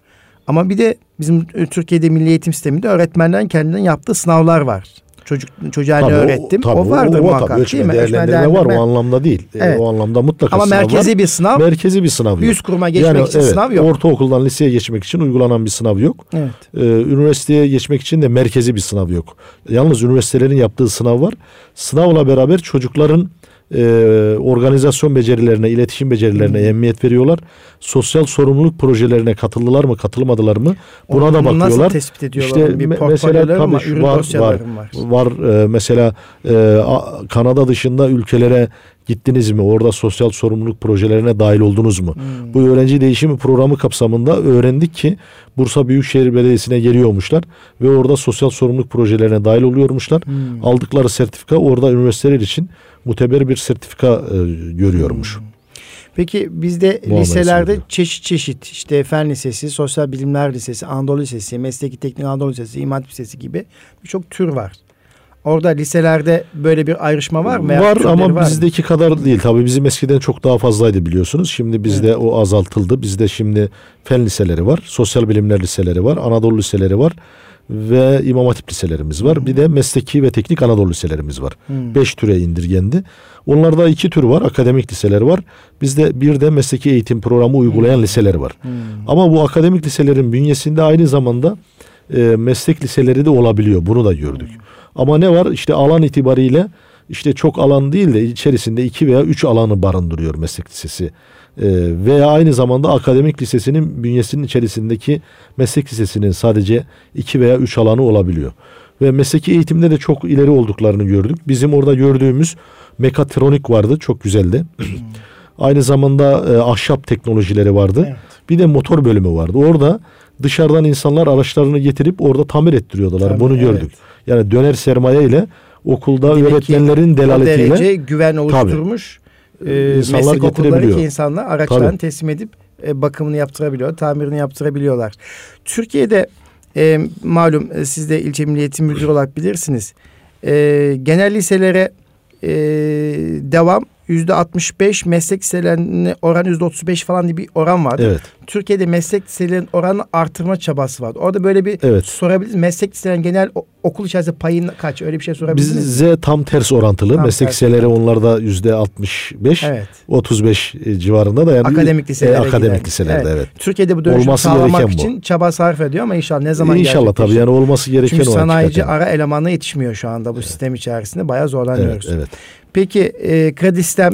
Ama bir de bizim Türkiye'de milli eğitim sisteminde öğretmenlerin kendinden yaptığı sınavlar var. Çocuk çocuğa ne Tabii öğrettim? tabii O, vardır o, muhakkak tabii, ölçme, değil mi? Ölçme, değerlendirme var değerlendirme. o anlamda değil. E, Evet. o anlamda mutlaka Ama sınav merkezi var. bir sınav, merkezi bir sınav yok. üst kuruma geçmek için evet, sınav yok. Ortaokuldan liseye geçmek için uygulanan bir sınav yok. evet. Ee, üniversiteye geçmek için de merkezi bir sınav yok. Yalnız üniversitelerin yaptığı sınav var. Sınavla beraber çocukların e, organizasyon becerilerine, iletişim becerilerine Hmm. ehemmiyet veriyorlar. Sosyal sorumluluk projelerine katıldılar mı, katılmadılar mı? Buna Onu da bakıyorlar. Nasıl tespit ediyorlar? İşte bir mesela mı var? var, var. Var e, mesela e, Kanada dışında ülkelere gittiniz mi? Orada sosyal sorumluluk projelerine dahil oldunuz mu? Hmm. Bu öğrenci değişimi programı kapsamında öğrendik ki Bursa Büyükşehir Belediyesi'ne geliyormuşlar ve orada sosyal sorumluluk projelerine dahil oluyormuşlar. Hmm. Aldıkları sertifika orada üniversiteler için muteber bir sertifika e, görüyormuş. Peki bizde Muamele liselerde çeşit çeşit işte fen lisesi, sosyal bilimler lisesi, Anadolu Lisesi, mesleki teknik Anadolu Lisesi, İmam Hatip Lisesi gibi birçok tür var. Orada liselerde böyle bir ayrışma var mı? Var ama var mı? bizdeki kadar değil. Tabii bizim eskiden çok daha fazlaydı biliyorsunuz. Şimdi bizde o azaltıldı. Bizde şimdi fen liseleri var, sosyal bilimler liseleri var, Anadolu liseleri var ve İmam Hatip liselerimiz var. Bir de mesleki ve teknik Anadolu liselerimiz var. Hmm. Beş türe indirgendi. Onlarda iki tür var. Akademik liseler var. Bizde bir de mesleki eğitim programı uygulayan liseler var. Hmm. Ama bu akademik liselerin bünyesinde aynı zamanda e, meslek liseleri de olabiliyor. Bunu da gördük. Ama ne var? İşte alan itibariyle işte çok alan değil de içerisinde iki veya üç alanı barındırıyor meslek lisesi. E, veya aynı zamanda akademik lisesinin bünyesinin içerisindeki meslek lisesinin sadece iki veya üç alanı olabiliyor. Ve mesleki eğitimde de çok ileri olduklarını gördük. Bizim orada gördüğümüz mekatronik vardı. Çok güzeldi. Aynı zamanda e, ahşap teknolojileri vardı. Evet. Bir de motor bölümü vardı. Orada dışarıdan insanlar araçlarını getirip orada tamir ettiriyordular. Tamir, Bunu gördük. evet. Yani döner sermaye ile okulda Demek öğretmenlerin delaletiyle derece güven oluşturmuş e, İnsanlar meslek okulları ki insanlar araçlarını Tabii. teslim edip e, bakımını yaptırabiliyor, tamirini yaptırabiliyorlar. Türkiye'de e, malum e, siz de ilçe milliyetin müdürü olarak bilirsiniz. E, genel liselere e, devam yüzde 65 meslek liselerine oran yüzde 35 falan diye bir oran vardı. evet Türkiye'de meslek liselerinin oranı artırma çabası vardı. Orada böyle bir Evet. sorabiliriz. Meslek liselerinin genel okul içerisinde payın kaç? Öyle bir şey sorabilir misiniz? Bize tam ters orantılı. Tam Meslek liseleri onlarda yüzde 65, Evet. 35 civarında da yani Akademik liselere e, akademik gider. liselerde evet. Türkiye'de bu dönüşümü Olması sağlamak bu. için çaba sarf ediyor ama inşallah ne zaman İnşallah tabii yani olması gereken Çünkü sanayici ara elemanına yetişmiyor şu anda bu sistem içerisinde. Bayağı Evet, zorlanıyoruz. evet. Peki e, kredi sistem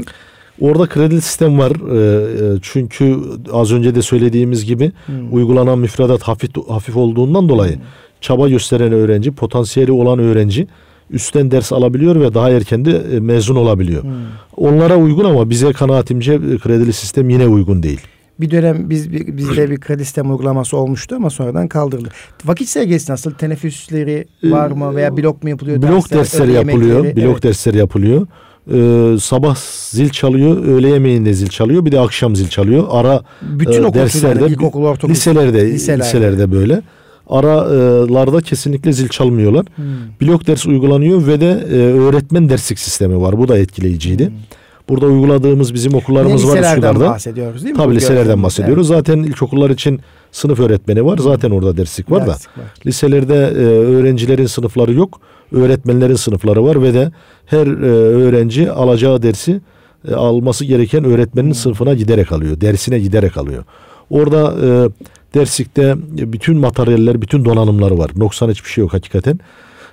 Orada kredi sistem var. Ee, e, çünkü az önce de söylediğimiz gibi Hmm. uygulanan müfredat hafif hafif olduğundan dolayı çaba gösteren öğrenci, potansiyeli olan öğrenci üstten ders alabiliyor ve daha erken de e, mezun olabiliyor. Hmm. Onlara uygun ama bize kanaatimce e, kredili sistem yine uygun değil. bir dönem biz bizde bir kredi sistem uygulaması olmuştu ama sonradan kaldırıldı. Vakit seviyesi nasıl? Teneffüsleri var mı veya blok mu yapılıyor? Blok Dersler, dersleri yapılıyor. yemekleri? Blok Evet. dersleri yapılıyor. Ee, sabah zil çalıyor, öğle yemeğinde zil çalıyor, bir de akşam zil çalıyor. Ara Bütün e, derslerde, ilkokul, ortaokul. liselerde, liselerde. liselerde böyle. Aralarda kesinlikle zil çalmıyorlar. Hmm. Blok ders uygulanıyor ve de e, öğretmen derslik sistemi var. Bu da etkileyiciydi. Burada uyguladığımız bizim Yine okullarımız var Hmm. liselerden Üsküdar'da. bahsediyoruz değil mi? Tabii Bu liselerden bahsediyoruz. Zaten ilkokullar için sınıf öğretmeni var. Zaten orada derslik var Evet, da. derslik var. Liselerde e, öğrencilerin sınıfları yok. Öğretmenlerin sınıfları var ve de her e, öğrenci alacağı dersi e, alması gereken öğretmenin sınıfına giderek alıyor. Dersine giderek alıyor. Orada e, derslikte bütün materyaller, bütün donanımları var. Noksan hiçbir şey yok hakikaten.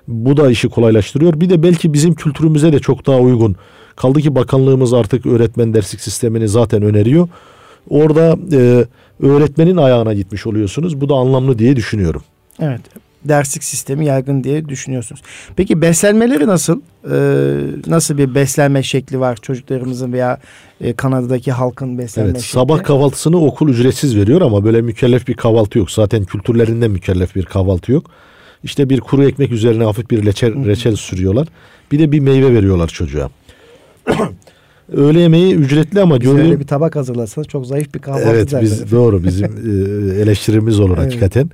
Bu da işi kolaylaştırıyor. Bir de belki bizim kültürümüze de çok daha uygun. Kaldı ki bakanlığımız artık öğretmen derslik sistemini zaten öneriyor. Orada e, öğretmenin ayağına gitmiş oluyorsunuz. Bu da anlamlı diye düşünüyorum. Evet. Derslik sistemi yaygın diye düşünüyorsunuz. Peki beslenmeleri nasıl? Ee, nasıl bir beslenme şekli var çocuklarımızın veya e, Kanada'daki halkın beslenme Evet, şekli? sabah kahvaltısını okul ücretsiz veriyor ama böyle mükellef bir kahvaltı yok. Zaten kültürlerinde mükellef bir kahvaltı yok. İşte bir kuru ekmek üzerine hafif bir reçel, reçel sürüyorlar. Bir de bir meyve veriyorlar çocuğa. Öğle yemeği ücretli ama Bize öyle gördüğüm... bir tabak hazırlasanız çok zayıf bir kahvaltı Evet zaten. biz doğru bizim <laughs> e, eleştirimiz olur Evet. hakikaten.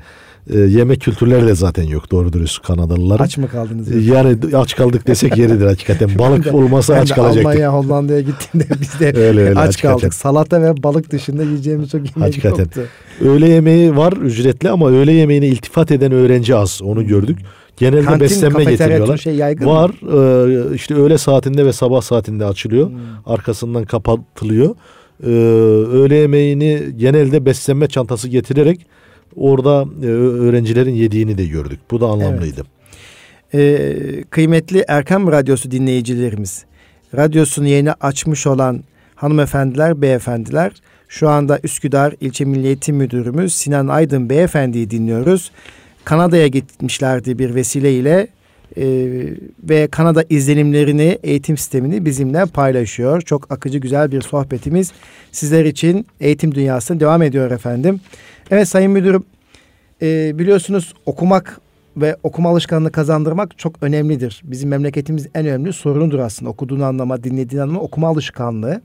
E, yemek kültürleri de zaten yok doğru dürüst Kanadalıların. Aç mı kaldınız? E, Yani aç kaldık desek yeridir hakikaten. <laughs> Balık olmasa aç kalacaktık. Almanya, Hollanda'ya gittiğimde <laughs> biz de Öyle öyle aç hakikaten. kaldık. Salata ve balık dışında yiyeceğimiz çok yemek Hakikaten. yoktu. Öğle yemeği var ücretli ama öğle yemeğine iltifat eden öğrenci az. Onu gördük. Genelde Kantin, beslenme getiriyorlar. şey yaygın? Var e, işte öğle saatinde ve sabah saatinde açılıyor. Hmm. Arkasından kapatılıyor. E, öğle yemeğini genelde beslenme çantası getirerek orada e, öğrencilerin yediğini de gördük. Bu da anlamlıydı. Ee, kıymetli Erkam Radyosu dinleyicilerimiz, radyosunu yeni açmış olan hanımefendiler, beyefendiler, şu anda Üsküdar İlçe Milli Eğitim Müdürümüz Sinan Aydın Beyefendi'yi dinliyoruz. Kanada'ya gitmişlerdi bir vesileyle e, ve Kanada izlenimlerini, eğitim sistemini bizimle paylaşıyor. Çok akıcı güzel bir sohbetimiz sizler için eğitim dünyasında devam ediyor efendim. Evet Sayın Müdürüm, e, biliyorsunuz okumak ve okuma alışkanlığı kazandırmak çok önemlidir. Bizim memleketimiz en önemli sorunudur aslında. Okuduğunu anlama, dinlediğini anlama, okuma alışkanlığı.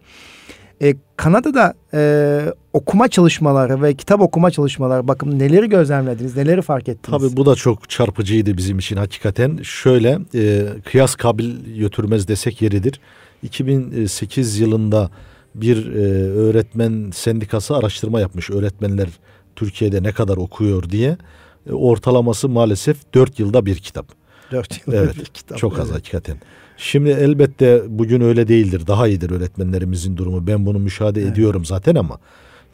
E, Kanada'da e, okuma çalışmaları ve kitap okuma çalışmaları bakın neleri gözlemlediniz, neleri fark ettiniz? Tabii bu da çok çarpıcıydı bizim için hakikaten. Şöyle e, kıyas kabil götürmez desek yeridir. 2008 yılında bir e, öğretmen sendikası araştırma yapmış. Öğretmenler Türkiye'de ne kadar okuyor diye. e, ortalaması maalesef 4 yılda bir kitap. 4 yılda evet, bir kitap. Çok evet. az hakikaten. Şimdi elbette bugün öyle değildir. Daha iyidir öğretmenlerimizin durumu. Ben bunu müşahede evet. ediyorum zaten ama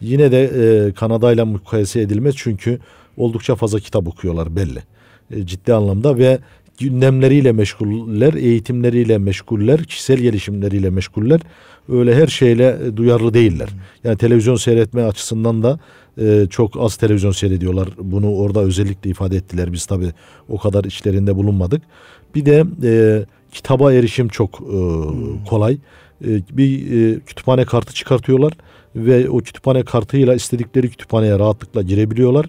yine de e, Kanada ile mukayese edilmez çünkü oldukça fazla kitap okuyorlar belli. E, ciddi anlamda ve gündemleriyle meşguller, eğitimleriyle meşguller, kişisel gelişimleriyle meşguller. Öyle her şeyle e, duyarlı değiller. Yani televizyon seyretme açısından da e, çok az televizyon seyrediyorlar. Bunu orada özellikle ifade ettiler. Biz tabii o kadar içlerinde bulunmadık. Bir de e, kitaba erişim çok e, kolay. E, bir e, kütüphane kartı çıkartıyorlar ve o kütüphane kartıyla istedikleri kütüphaneye rahatlıkla girebiliyorlar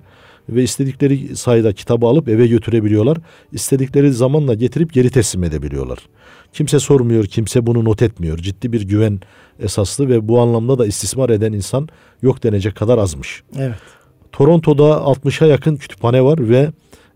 ve istedikleri sayıda kitabı alıp eve götürebiliyorlar. İstedikleri zamanla getirip geri teslim edebiliyorlar. Kimse sormuyor, kimse bunu not etmiyor. Ciddi bir güven esaslı ve bu anlamda da istismar eden insan yok denecek kadar azmış. Evet. Toronto'da 60'a yakın kütüphane var ve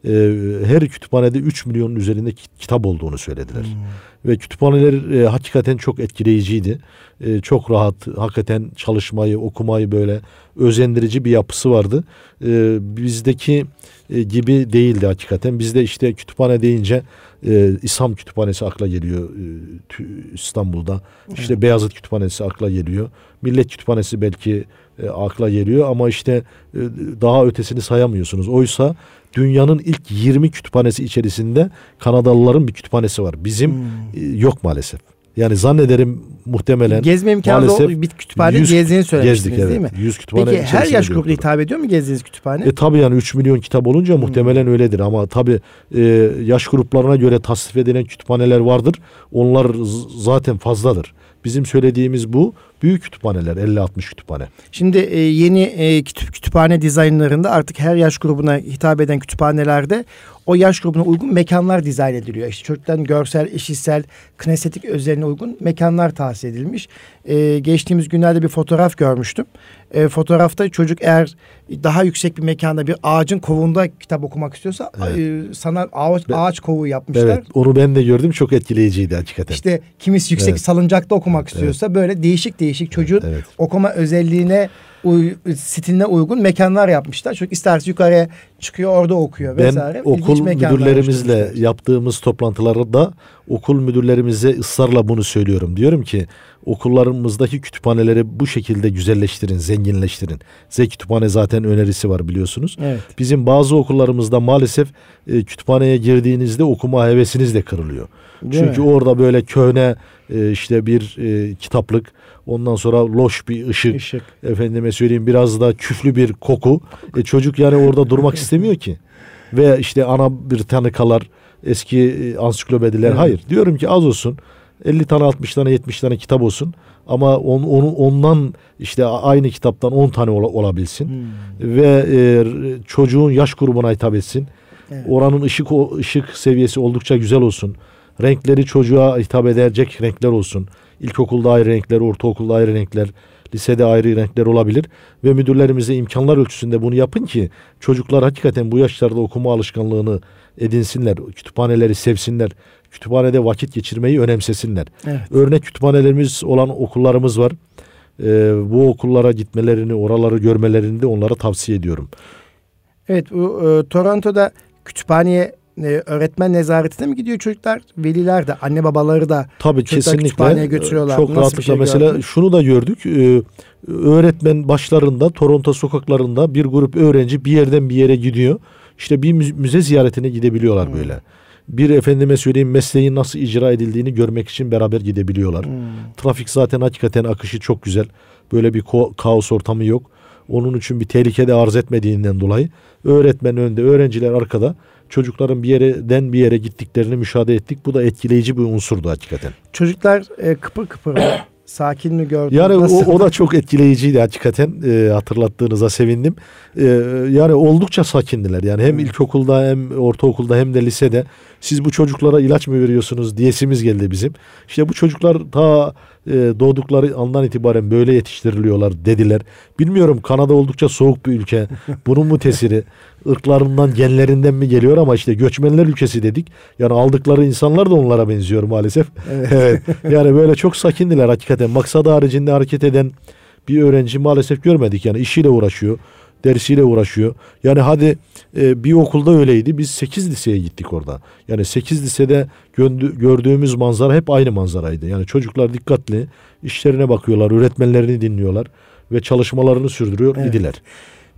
e, her kütüphanede 3 milyonun üzerinde kitap olduğunu söylediler. Hmm. Ve kütüphaneler e, hakikaten çok etkileyiciydi. E, çok rahat, hakikaten çalışmayı, okumayı böyle özendirici bir yapısı vardı. E, bizdeki e, gibi değildi hakikaten. Bizde işte kütüphane deyince e, İslam Kütüphanesi akla geliyor e, İstanbul'da. İşte evet. Beyazıt Kütüphanesi akla geliyor. Millet Kütüphanesi belki e, akla geliyor ama işte e, daha ötesini sayamıyorsunuz. Oysa dünyanın ilk 20 kütüphanesi içerisinde Kanadalıların bir kütüphanesi var. Bizim hmm. e, yok maalesef. Yani zannederim muhtemelen gezme imkanı oldu. Bir kütüphane gezdiğini söylemiştiniz gezdik, değil evet. mi? 100 kütüphane Peki her yaş grubuna hitap ediyor mu gezdiğiniz kütüphane? E tabii yani 3 milyon kitap olunca hmm. muhtemelen öyledir ama tabii e, yaş gruplarına göre tasnif edilen kütüphaneler vardır. Onlar zaten fazladır. Bizim söylediğimiz bu büyük kütüphaneler 50-60 kütüphane. Şimdi e, yeni e, kütüp, kütüphane dizaynlarında artık her yaş grubuna hitap eden kütüphanelerde o yaş grubuna uygun mekanlar dizayn ediliyor. İşte çocukların görsel, işitsel, kinestetik özelliğine uygun mekanlar tahsis edilmiş. E, geçtiğimiz günlerde bir fotoğraf görmüştüm. E, fotoğrafta çocuk eğer daha yüksek bir mekanda bir ağacın kovuğunda kitap okumak istiyorsa evet. e, sana ağaç, ağaç kovuğu yapmışlar. Evet, onu ben de gördüm çok etkileyiciydi hakikaten. İşte kimisi yüksek evet. salıncakta okumak istiyorsa evet. böyle değişik değişik çocuğun evet, okuma özelliğine uy, stiline uygun mekanlar yapmışlar. Çünkü isterse yukarıya çıkıyor orada okuyor vesaire. Ben okul müdürlerimizle yaptığımız toplantılarda okul müdürlerimize ısrarla bunu söylüyorum. Diyorum ki okullarımızdaki kütüphaneleri bu şekilde güzelleştirin, zenginleştirin. Z kütüphane zaten önerisi var biliyorsunuz. Evet. Bizim bazı okullarımızda maalesef e, kütüphaneye girdiğinizde okuma hevesiniz de kırılıyor. Değil Çünkü mi? orada böyle köhne e, işte bir e, kitaplık ondan sonra loş bir ışık, ışık. efendime söyleyeyim biraz da küflü bir koku. E, çocuk yani orada durmak <laughs> istemiyor ki. Ve işte ana bir tane kalar eski e, ansiklopediler. Evet. Hayır diyorum ki az olsun. 50 tane 60 tane 70 tane kitap olsun ama on, onu, ondan işte aynı kitaptan 10 tane ol, olabilsin hmm. ve e, çocuğun yaş grubuna hitap etsin. Evet. Oranın ışık ışık seviyesi oldukça güzel olsun. Renkleri çocuğa hitap edecek renkler olsun. İlkokulda ayrı renkler, ortaokulda ayrı renkler, lisede ayrı renkler olabilir ve müdürlerimize imkanlar ölçüsünde bunu yapın ki çocuklar hakikaten bu yaşlarda okuma alışkanlığını edinsinler, kütüphaneleri sevsinler, kütüphanede vakit geçirmeyi önemsesinler. Evet. Örnek kütüphanelerimiz olan okullarımız var. Ee, bu okullara gitmelerini, oraları görmelerini de onlara tavsiye ediyorum. Evet, bu e, Toronto'da kütüphaneye e, öğretmen nezaretine mi gidiyor çocuklar? Veliler de, anne babaları da Tabii kesinlikle götürüyorlar. Çok Nasıl rahatlıkla şey mesela gördün? şunu da gördük. E, öğretmen başlarında Toronto sokaklarında bir grup öğrenci bir yerden bir yere gidiyor. İşte bir müze ziyaretine gidebiliyorlar hmm. böyle. Bir efendime söyleyeyim mesleğin nasıl icra edildiğini görmek için beraber gidebiliyorlar. Hmm. Trafik zaten hakikaten akışı çok güzel. Böyle bir kaos ortamı yok. Onun için bir tehlike de arz etmediğinden dolayı öğretmen önde, öğrenciler arkada çocukların bir yerden bir yere gittiklerini müşahede ettik. Bu da etkileyici bir unsurdu hakikaten. Çocuklar e, kıpır kıpır <coughs> sakin mi gördünüz? Yani o, o da çok etkileyiciydi hakikaten e, hatırlattığınıza sevindim. E, yani oldukça sakindiler. Yani hem ilkokulda hem ortaokulda hem de lisede siz bu çocuklara ilaç mı veriyorsunuz diyesimiz geldi bizim. İşte bu çocuklar ta e, doğdukları andan itibaren böyle yetiştiriliyorlar dediler. Bilmiyorum Kanada oldukça soğuk bir ülke. <laughs> Bunun mu tesiri? ırklarından, genlerinden mi geliyor ama işte göçmenler ülkesi dedik. Yani aldıkları insanlar da onlara benziyor maalesef. Evet. evet. <laughs> Yani böyle çok sakindiler hakikaten. Maksadı haricinde hareket eden bir öğrenci maalesef görmedik. Yani işiyle uğraşıyor. Dersiyle uğraşıyor. Yani hadi e, bir okulda öyleydi. Biz 8 liseye gittik orada. Yani 8 lisede gördüğümüz manzara hep aynı manzaraydı. Yani çocuklar dikkatli, işlerine bakıyorlar, öğretmenlerini dinliyorlar ve çalışmalarını sürdürüyor evet. idiler.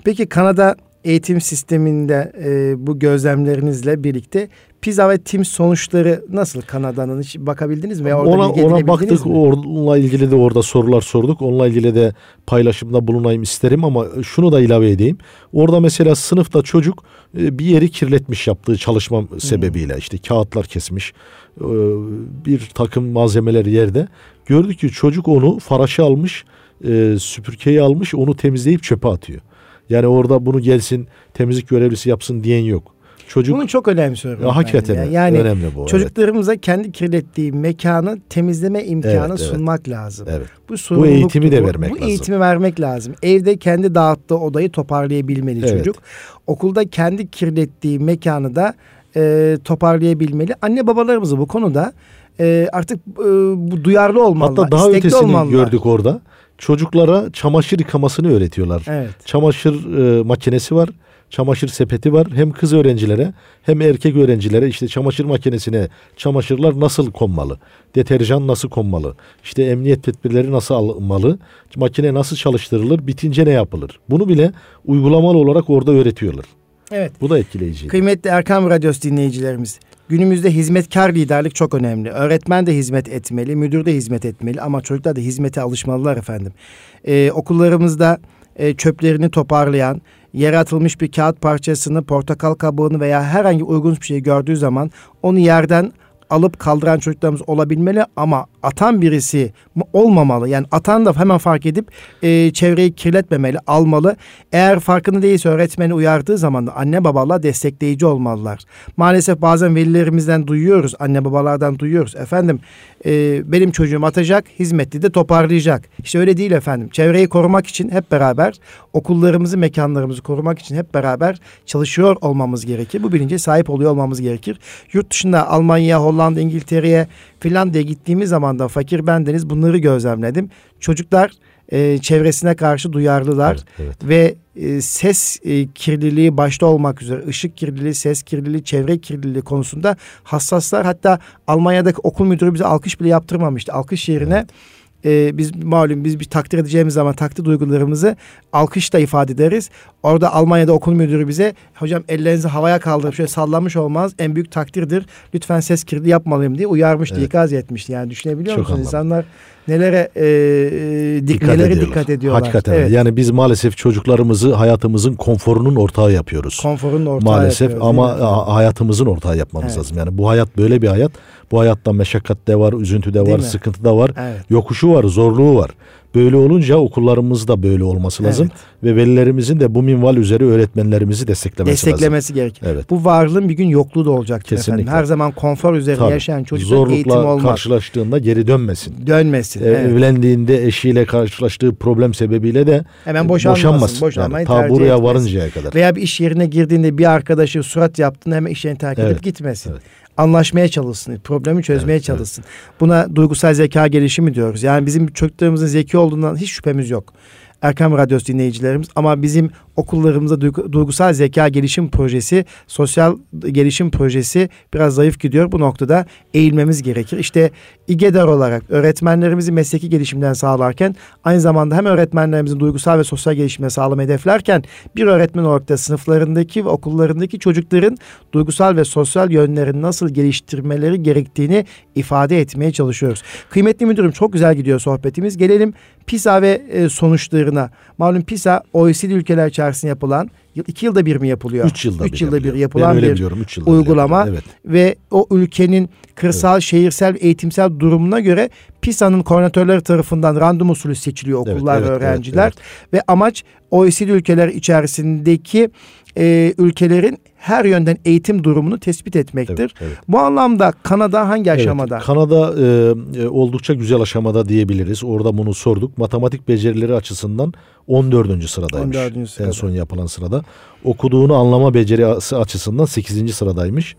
Peki Kanada eğitim sisteminde e, bu gözlemlerinizle birlikte PISA ve TIMS sonuçları nasıl Kanada'nın hiç bakabildiniz mi? Orada ona ona baktık. Mi? Onunla ilgili de orada sorular sorduk. Onunla ilgili de paylaşımda bulunayım isterim ama şunu da ilave edeyim. Orada mesela sınıfta çocuk e, bir yeri kirletmiş yaptığı çalışma hmm. sebebiyle işte kağıtlar kesmiş e, bir takım malzemeler yerde. Gördük ki çocuk onu faraşı almış, e, süpürgeyi almış, onu temizleyip çöpe atıyor. Yani orada bunu gelsin temizlik görevlisi yapsın diyen yok. Çocuk Bunu çok önemsiyorum. Ya, hakikaten yani. yani önemli bu. Çocuklarımıza evet. kendi kirlettiği mekanı temizleme imkanı evet, sunmak evet. lazım. Evet. Bu, bu eğitimi de vermek bu lazım. Bu eğitimi vermek lazım. Evde kendi dağıttığı odayı toparlayabilmeli evet. çocuk. Okulda kendi kirlettiği mekanı da e, toparlayabilmeli. Anne babalarımızı bu konuda e, artık e, bu duyarlı olmalılar. Hatta daha ötesini olmalılar. gördük orada. Çocuklara çamaşır yıkamasını öğretiyorlar. Evet. Çamaşır e, makinesi var çamaşır sepeti var. Hem kız öğrencilere hem erkek öğrencilere işte çamaşır makinesine çamaşırlar nasıl konmalı? Deterjan nasıl konmalı? İşte emniyet tedbirleri nasıl alınmalı? Makine nasıl çalıştırılır? Bitince ne yapılır? Bunu bile uygulamalı olarak orada öğretiyorlar. Evet. Bu da etkileyici. Kıymetli Erkam Radyosu dinleyicilerimiz. Günümüzde hizmetkar liderlik çok önemli. Öğretmen de hizmet etmeli, müdür de hizmet etmeli ama çocuklar da hizmete alışmalılar efendim. Ee, okullarımızda e, çöplerini toparlayan, yere atılmış bir kağıt parçasını, portakal kabuğunu veya herhangi uygun bir şey gördüğü zaman onu yerden alıp kaldıran çocuklarımız olabilmeli ama atan birisi olmamalı. Yani atan da hemen fark edip e, çevreyi kirletmemeli, almalı. Eğer farkında değilse öğretmeni uyardığı zaman da anne babalar destekleyici olmalılar. Maalesef bazen velilerimizden duyuyoruz, anne babalardan duyuyoruz. Efendim e, benim çocuğum atacak, hizmetli de toparlayacak. İşte öyle değil efendim. Çevreyi korumak için hep beraber okullarımızı, mekanlarımızı korumak için hep beraber çalışıyor olmamız gerekir. Bu bilince sahip oluyor olmamız gerekir. Yurt dışında Almanya, Hollanda, İngiltere'ye, Finlandiya'ya gittiğimiz zaman da fakir bendeniz bunları gözlemledim. Çocuklar e, çevresine karşı duyarlılar evet, evet. ve e, ses e, kirliliği başta olmak üzere ışık kirliliği, ses kirliliği, çevre kirliliği konusunda hassaslar. Hatta Almanya'daki okul müdürü bize alkış bile yaptırmamıştı. Alkış yerine evet e, biz malum biz bir takdir edeceğimiz zaman takdir duygularımızı alkışla ifade ederiz. Orada Almanya'da okul müdürü bize hocam ellerinizi havaya kaldırıp şöyle sallamış olmaz en büyük takdirdir. Lütfen ses kirli yapmalıyım diye uyarmıştı, evet. ikaz etmişti. Yani düşünebiliyor Çok musunuz? Anladım. İnsanlar nelere e, e, dikkat nelere ediyorlar. dikkat ediyorlar. Hakikaten. Evet. Yani biz maalesef çocuklarımızı hayatımızın konforunun ortağı yapıyoruz. Konforun ortağı maalesef ama hayatımızın ortağı yapmamız evet. lazım. Yani bu hayat böyle bir hayat. Bu hayatta meşakkat de var, üzüntü de var, sıkıntı da var. Evet. Yokuşu var, zorluğu var. Böyle olunca okullarımızda böyle olması lazım evet. ve velilerimizin de bu minval üzere öğretmenlerimizi desteklemesi, desteklemesi lazım. gerekir. Evet. Bu varlığın bir gün yokluğu da olacak Kesinlikle. efendim. Her zaman konfor üzerine Tabii. yaşayan çocuklar eğitim olmaz. karşılaştığında geri dönmesin. Dönmesin. Ee, evet. Evlendiğinde eşiyle karşılaştığı problem sebebiyle de hemen boşanmasın. boşanmasın. Boşanmayı yani, ta buraya etmez. varıncaya kadar. Veya bir iş yerine girdiğinde bir arkadaşı surat yaptığında hemen iş yerini terk edip evet. gitmesin. Evet anlaşmaya çalışsın, problemi çözmeye evet, çalışsın. Evet. Buna duygusal zeka gelişimi diyoruz. Yani bizim çocuklarımızın zeki olduğundan hiç şüphemiz yok. Erkam Radyosu dinleyicilerimiz ama bizim okullarımızda duygusal zeka gelişim projesi, sosyal gelişim projesi biraz zayıf gidiyor. Bu noktada eğilmemiz gerekir. İşte İGEDER olarak öğretmenlerimizi mesleki gelişimden sağlarken aynı zamanda hem öğretmenlerimizin duygusal ve sosyal gelişimine sağlama hedeflerken bir öğretmen olarak da sınıflarındaki ve okullarındaki çocukların duygusal ve sosyal yönlerini nasıl geliştirmeleri gerektiğini ifade etmeye çalışıyoruz. Kıymetli müdürüm çok güzel gidiyor sohbetimiz. Gelelim PISA ve e, sonuçlarına. Malum PISA OECD ülkeler içerisinde yapılan iki yılda bir mi yapılıyor? Üç yılda, üç bir, yılda bir yapılan bir biliyorum, üç yılda uygulama. Bir evet. Ve o ülkenin kırsal, evet. şehirsel, eğitimsel durumuna göre PISA'nın koordinatörleri tarafından random usulü seçiliyor okullar evet, evet, ve öğrenciler. Evet, evet. Ve amaç OECD ülkeler içerisindeki e, ülkelerin her yönden eğitim durumunu tespit etmektir. Evet, evet. Bu anlamda Kanada hangi aşamada? Evet, Kanada e, e, oldukça güzel aşamada diyebiliriz. Orada bunu sorduk. Matematik becerileri açısından 14. sıradaymış. 14. Sırada. En son yapılan sırada. Okuduğunu anlama becerisi açısından 8. sıradaymış.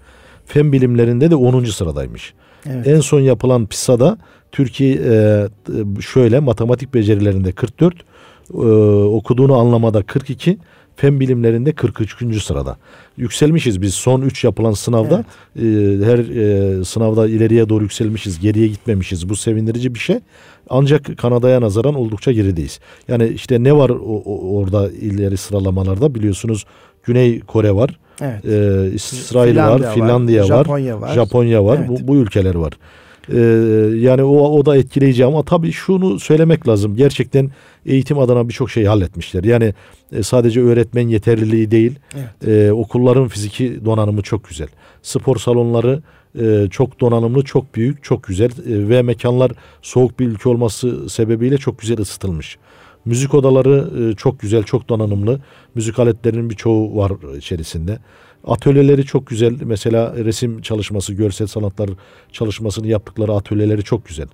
Fen bilimlerinde de 10. sıradaymış. Evet. En son yapılan PISA'da Türkiye e, şöyle matematik becerilerinde 44, e, okuduğunu anlamada 42, fen bilimlerinde 43. sırada. Yükselmişiz biz son 3 yapılan sınavda. Evet. E, her e, sınavda ileriye doğru yükselmişiz. Geriye gitmemişiz. Bu sevindirici bir şey. Ancak Kanada'ya nazaran oldukça gerideyiz. Yani işte ne var o, o, orada ileri sıralamalarda biliyorsunuz Güney Kore var. Evet. E, İsrail Finlandiya var, Finlandiya var, Japonya var. Japonya var. Evet. Bu, bu ülkeler var. Ee, yani o, o da etkileyici ama tabii şunu söylemek lazım. Gerçekten eğitim adına birçok şeyi halletmişler. Yani e, sadece öğretmen yeterliliği değil. Evet. E, okulların fiziki donanımı çok güzel. Spor salonları e, çok donanımlı, çok büyük, çok güzel e, ve mekanlar soğuk bir ülke olması sebebiyle çok güzel ısıtılmış. Müzik odaları e, çok güzel, çok donanımlı. Müzik aletlerinin birçoğu var içerisinde. Atölyeleri çok güzel. Mesela resim çalışması, görsel sanatlar çalışmasını yaptıkları atölyeleri çok güzel.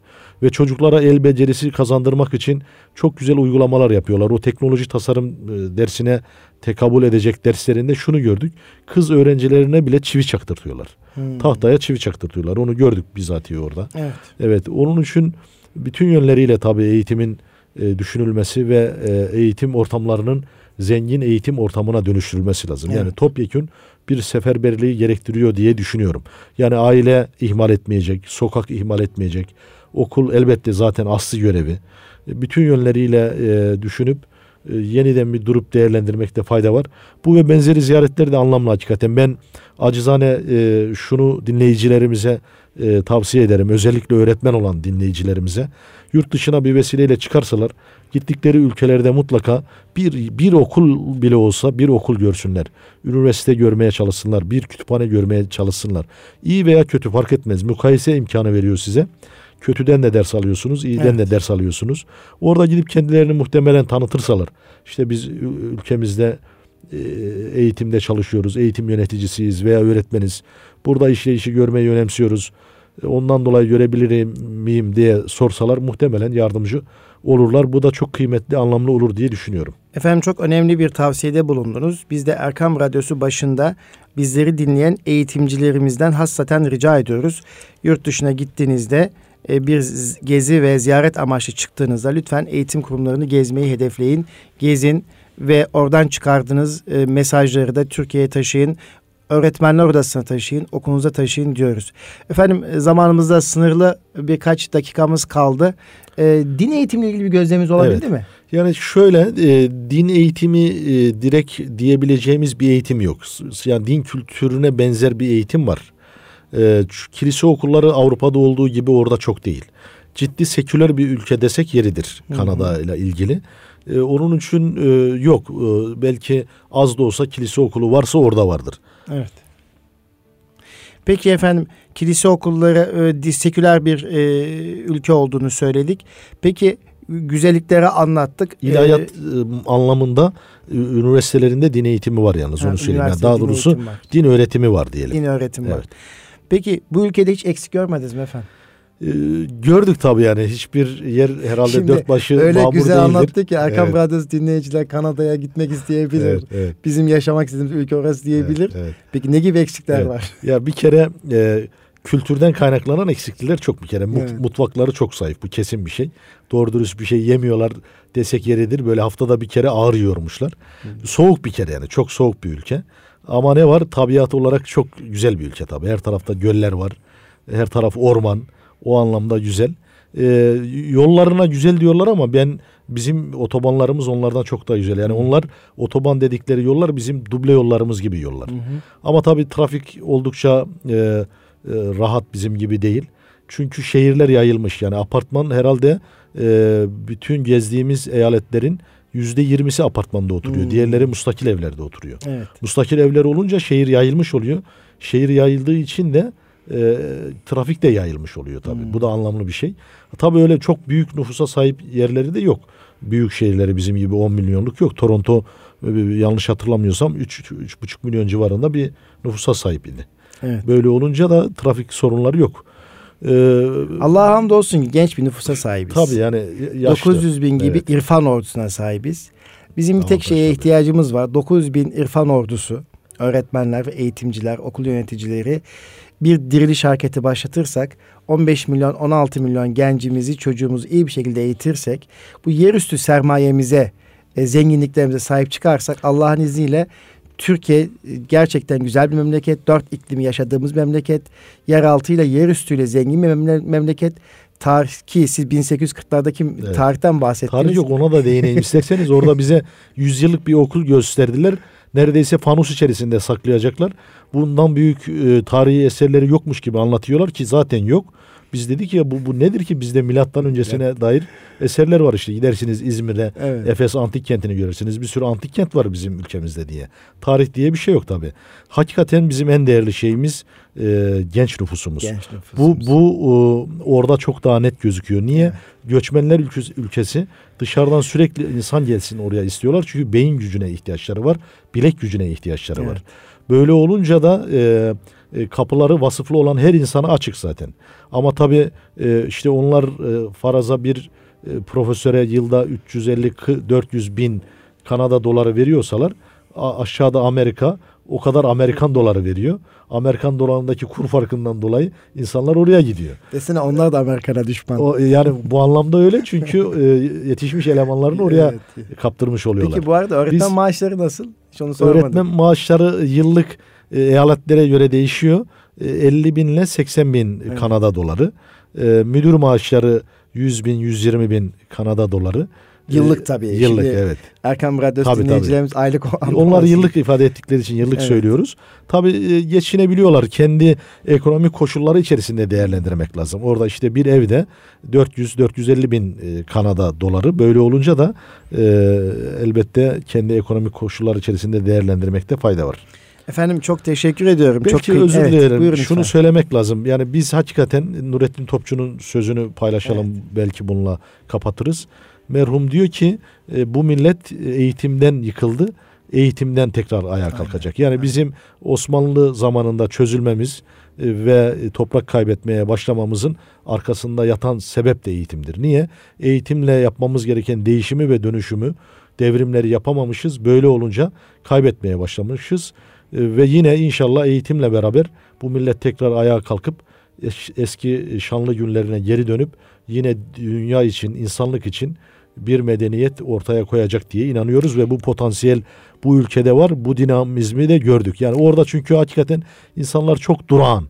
Ve çocuklara el becerisi kazandırmak için çok güzel uygulamalar yapıyorlar. O teknoloji tasarım e, dersine tekabül edecek derslerinde şunu gördük. Kız öğrencilerine bile çivi çaktırtıyorlar. Hmm. Tahtaya çivi çaktırtıyorlar. Onu gördük bizatihi orada. Evet. Evet. Onun için bütün yönleriyle tabii eğitimin e, düşünülmesi ve e, eğitim ortamlarının zengin eğitim ortamına dönüştürülmesi lazım. Evet. Yani topyekün bir seferberliği gerektiriyor diye düşünüyorum. Yani aile ihmal etmeyecek, sokak ihmal etmeyecek. Okul elbette zaten aslı görevi. E, bütün yönleriyle e, düşünüp e, yeniden bir durup değerlendirmekte fayda var. Bu ve benzeri ziyaretler de anlamlı hakikaten. Ben acizane şunu dinleyicilerimize tavsiye ederim. Özellikle öğretmen olan dinleyicilerimize. Yurt dışına bir vesileyle çıkarsalar gittikleri ülkelerde mutlaka bir, bir okul bile olsa bir okul görsünler. Üniversite görmeye çalışsınlar. Bir kütüphane görmeye çalışsınlar. İyi veya kötü fark etmez. Mukayese imkanı veriyor size. Kötüden de ders alıyorsunuz, iyiden evet. de ders alıyorsunuz. Orada gidip kendilerini muhtemelen tanıtırsalar. İşte biz ülkemizde e, eğitimde çalışıyoruz, eğitim yöneticisiyiz veya öğretmeniz. Burada işleyişi görmeyi önemsiyoruz. E, ondan dolayı görebilir miyim diye sorsalar muhtemelen yardımcı olurlar. Bu da çok kıymetli, anlamlı olur diye düşünüyorum. Efendim çok önemli bir tavsiyede bulundunuz. Biz de Erkam Radyosu başında bizleri dinleyen eğitimcilerimizden hassaten rica ediyoruz. Yurt dışına gittiğinizde e, bir gezi ve ziyaret amaçlı çıktığınızda lütfen eğitim kurumlarını gezmeyi hedefleyin. Gezin ve oradan çıkardığınız e, mesajları da Türkiye'ye taşıyın. Öğretmenler odasına taşıyın, okulunuza taşıyın diyoruz. Efendim e, zamanımızda sınırlı birkaç dakikamız kaldı. E, din eğitimiyle ilgili bir gözlemimiz olabildi evet. mi? Yani şöyle e, din eğitimi e, direkt diyebileceğimiz bir eğitim yok. Yani din kültürüne benzer bir eğitim var. E, kilise okulları Avrupa'da olduğu gibi orada çok değil. Ciddi seküler bir ülke desek yeridir Kanada ile ilgili. E, onun için e, yok. E, belki az da olsa kilise okulu varsa orada vardır. Evet. Peki efendim kilise okulları e, seküler bir e, ülke olduğunu söyledik. Peki güzellikleri anlattık. İlahiyat ee, anlamında üniversitelerinde din eğitimi var yalnız onu söyleyeyim. Yani daha doğrusu din öğretimi var diyelim. Din öğretimi evet. var. Peki bu ülkede hiç eksik görmediniz mi efendim? Ee, gördük tabii yani hiçbir yer herhalde Şimdi, dört başı öyle mamur güzel değildir. anlattı ki Erkan evet. Radyosu dinleyiciler Kanada'ya gitmek isteyebilir. Evet, evet. Bizim yaşamak istediğimiz ülke orası diyebilir. Evet, evet. Peki ne gibi eksikler evet. var? Ya bir kere e, kültürden kaynaklanan eksiklikler çok bir kere. Mut, evet. Mutfakları çok zayıf. Bu kesin bir şey. Doğru dürüst bir şey yemiyorlar desek yeridir. Böyle haftada bir kere ağır yormuşlar. Hı. Soğuk bir kere yani. Çok soğuk bir ülke. Ama ne var? Tabiat olarak çok güzel bir ülke tabii. Her tarafta göller var. Her taraf orman. O anlamda güzel. Ee, yollarına güzel diyorlar ama ben bizim otobanlarımız onlardan çok daha güzel. Yani hı. onlar otoban dedikleri yollar bizim duble yollarımız gibi yollar. Hı hı. Ama tabii trafik oldukça e, e, rahat bizim gibi değil. Çünkü şehirler yayılmış yani apartman herhalde e, bütün gezdiğimiz eyaletlerin yüzde yirmisi apartmanda oturuyor. Hmm. Diğerleri mustakil evlerde oturuyor. Evet. Mustakil evler olunca şehir yayılmış oluyor. Şehir yayıldığı için de e, trafik de yayılmış oluyor tabii. Hmm. Bu da anlamlı bir şey. Tabii öyle çok büyük nüfusa sahip yerleri de yok. Büyük şehirleri bizim gibi 10 milyonluk yok. Toronto e, yanlış hatırlamıyorsam 3-3,5 milyon civarında bir nüfusa sahip idi. Evet. Böyle olunca da trafik sorunları yok. Ee, Allah'a hamdolsun genç bir nüfusa sahibiz. Tabii yani yaşlı. 900 bin gibi evet. irfan ordusuna sahibiz. Bizim bir tek şeye ihtiyacımız var. 900 bin irfan ordusu, öğretmenler eğitimciler, okul yöneticileri bir diriliş hareketi başlatırsak 15 milyon 16 milyon gencimizi çocuğumuzu iyi bir şekilde eğitirsek bu yerüstü sermayemize e, zenginliklerimize sahip çıkarsak Allah'ın izniyle Türkiye e, gerçekten güzel bir memleket. Dört iklimi yaşadığımız memleket. Yeraltıyla yerüstüyle zengin bir memleket. Tarih ki siz 1840'lardaki evet. tarihten bahsettiniz. Tarih yok ona da değineyim isterseniz. Orada bize yüzyıllık bir okul gösterdiler. Neredeyse fanus içerisinde saklayacaklar. Bundan büyük e, tarihi eserleri yokmuş gibi anlatıyorlar ki zaten yok. Biz dedik ya bu, bu nedir ki bizde milattan öncesine evet. dair eserler var işte. Gidersiniz İzmir'e evet. Efes antik kentini görürsünüz. Bir sürü antik kent var bizim ülkemizde diye. Tarih diye bir şey yok tabi. Hakikaten bizim en değerli şeyimiz e, genç nüfusumuz. Genç nüfusumuz. Bu bu e, orada çok daha net gözüküyor. Niye? Evet. Göçmenler ülkesi, ülkesi dışarıdan sürekli insan gelsin oraya istiyorlar. Çünkü beyin gücüne ihtiyaçları var. Bilek gücüne ihtiyaçları evet. var. Böyle olunca da e, e, kapıları vasıflı olan her insana açık zaten. Ama tabii e, işte onlar e, faraza bir e, profesöre yılda 350-400 bin Kanada doları veriyorsalar aşağıda Amerika o kadar Amerikan doları veriyor. Amerikan dolarındaki kur farkından dolayı insanlar oraya gidiyor. Desene onlar da Amerika'na düşman. O, yani bu anlamda öyle çünkü <laughs> e, yetişmiş elemanlarını oraya evet. kaptırmış oluyorlar. Peki bu arada öğretmen Biz, maaşları nasıl? Hiç onu Öğretmen maaşları yıllık e, eyaletlere göre değişiyor. E, 50 bin ile 80 bin evet. Kanada doları. E, müdür maaşları 100 bin 120 bin Kanada doları. Yıllık e, tabii. Yıllık Şimdi evet. Erkan Radyosu tabii, dinleyicilerimiz tabii. aylık <laughs> Onlar yıllık ifade ettikleri için yıllık evet. söylüyoruz. Tabii e, geçinebiliyorlar. Kendi ekonomik koşulları içerisinde değerlendirmek lazım. Orada işte bir evde 400-450 bin e, Kanada doları. Böyle olunca da e, elbette kendi ekonomik koşulları içerisinde değerlendirmekte fayda var. Efendim çok teşekkür ediyorum. Belki çok özür evet, dilerim. Şunu lütfen. söylemek lazım. Yani biz hakikaten Nurettin Topçu'nun sözünü paylaşalım. Evet. Belki bununla kapatırız. Merhum diyor ki e, bu millet eğitimden yıkıldı. Eğitimden tekrar ayağa kalkacak. Yani bizim Osmanlı zamanında çözülmemiz e, ve toprak kaybetmeye başlamamızın arkasında yatan sebep de eğitimdir. Niye? Eğitimle yapmamız gereken değişimi ve dönüşümü devrimleri yapamamışız. Böyle olunca kaybetmeye başlamışız. E, ve yine inşallah eğitimle beraber bu millet tekrar ayağa kalkıp eski şanlı günlerine geri dönüp yine dünya için, insanlık için bir medeniyet ortaya koyacak diye inanıyoruz ve bu potansiyel bu ülkede var. Bu dinamizmi de gördük. Yani orada çünkü hakikaten insanlar çok durağan.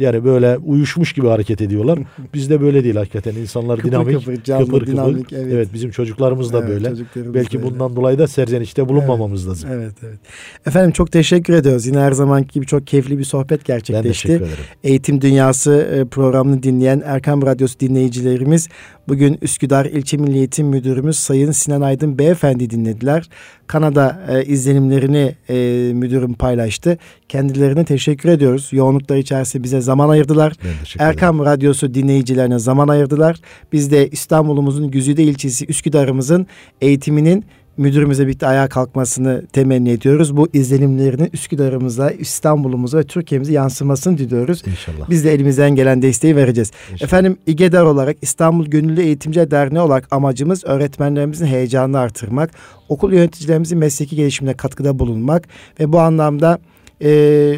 Yani böyle uyuşmuş gibi hareket ediyorlar. <laughs> Bizde böyle değil hakikaten. İnsanlar kıpır dinamik, kıpır, canlı, kıpır kıpır. Dinamik, evet. evet bizim çocuklarımız da evet, böyle. Belki böyle. bundan dolayı da serzenişte bulunmamamız evet, lazım. Evet, evet. Efendim çok teşekkür ediyoruz. Yine her zamanki gibi çok keyifli bir sohbet gerçekleşti. Ben teşekkür ederim. Eğitim Dünyası e, programını dinleyen Erkam Radyosu dinleyicilerimiz Bugün Üsküdar İlçe Milli Eğitim Müdürümüz Sayın Sinan Aydın Beyefendi dinlediler. Kanada e, izlenimlerini e, müdürüm paylaştı. Kendilerine teşekkür ediyoruz. Yoğunluklar içerisinde bize zaman ayırdılar. Erkam Radyosu dinleyicilerine zaman ayırdılar. Biz de İstanbul'umuzun Güzide ilçesi Üsküdar'ımızın eğitiminin müdürümüze birlikte ayağa kalkmasını temenni ediyoruz. Bu izlenimlerini Üsküdar'ımıza, İstanbul'umuza ve Türkiye'mize yansımasını diliyoruz. İnşallah. Biz de elimizden gelen desteği vereceğiz. İnşallah. Efendim İGEDER olarak İstanbul Gönüllü Eğitimci Derneği olarak amacımız öğretmenlerimizin heyecanını artırmak, okul yöneticilerimizin mesleki gelişimine katkıda bulunmak ve bu anlamda e,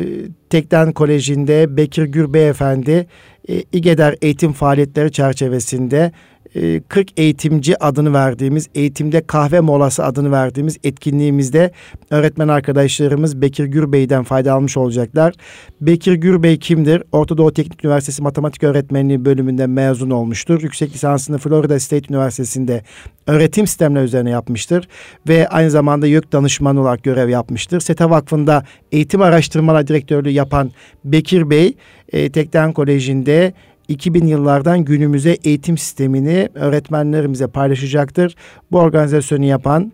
Tekden Koleji'nde Bekir Gür Beyefendi e, İGEDER eğitim faaliyetleri çerçevesinde 40 ee, eğitimci adını verdiğimiz, eğitimde kahve molası adını verdiğimiz etkinliğimizde öğretmen arkadaşlarımız Bekir Gürbey'den fayda almış olacaklar. Bekir Gürbey kimdir? Orta Doğu Teknik Üniversitesi Matematik Öğretmenliği bölümünden mezun olmuştur. Yüksek lisansını Florida State Üniversitesi'nde öğretim sistemleri üzerine yapmıştır ve aynı zamanda YÖK danışmanı olarak görev yapmıştır. SETA Vakfı'nda eğitim araştırmalar direktörlüğü yapan Bekir Bey, e, Tekden Koleji'nde 2000 yıllardan günümüze eğitim sistemini öğretmenlerimize paylaşacaktır. Bu organizasyonu yapan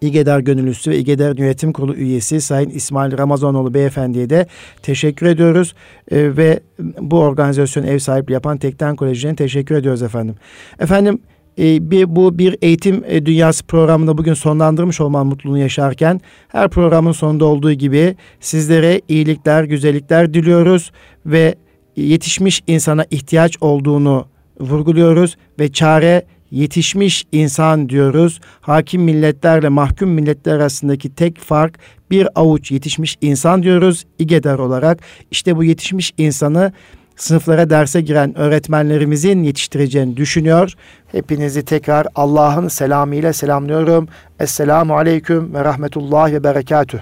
İGEDER Gönüllüsü ve İGEDER Yönetim Kurulu üyesi Sayın İsmail Ramazanoğlu Beyefendi'ye de teşekkür ediyoruz. Ee, ve bu organizasyon ev sahipliği yapan Tekten Koleji'ne teşekkür ediyoruz efendim. Efendim e, bir, bu bir eğitim e, dünyası programında bugün sonlandırmış olman mutluluğunu yaşarken her programın sonunda olduğu gibi sizlere iyilikler, güzellikler diliyoruz ve yetişmiş insana ihtiyaç olduğunu vurguluyoruz ve çare yetişmiş insan diyoruz. Hakim milletlerle mahkum milletler arasındaki tek fark bir avuç yetişmiş insan diyoruz İGEDER olarak. İşte bu yetişmiş insanı sınıflara derse giren öğretmenlerimizin yetiştireceğini düşünüyor. Hepinizi tekrar Allah'ın selamıyla selamlıyorum. Esselamu aleyküm ve rahmetullah ve berekatüh.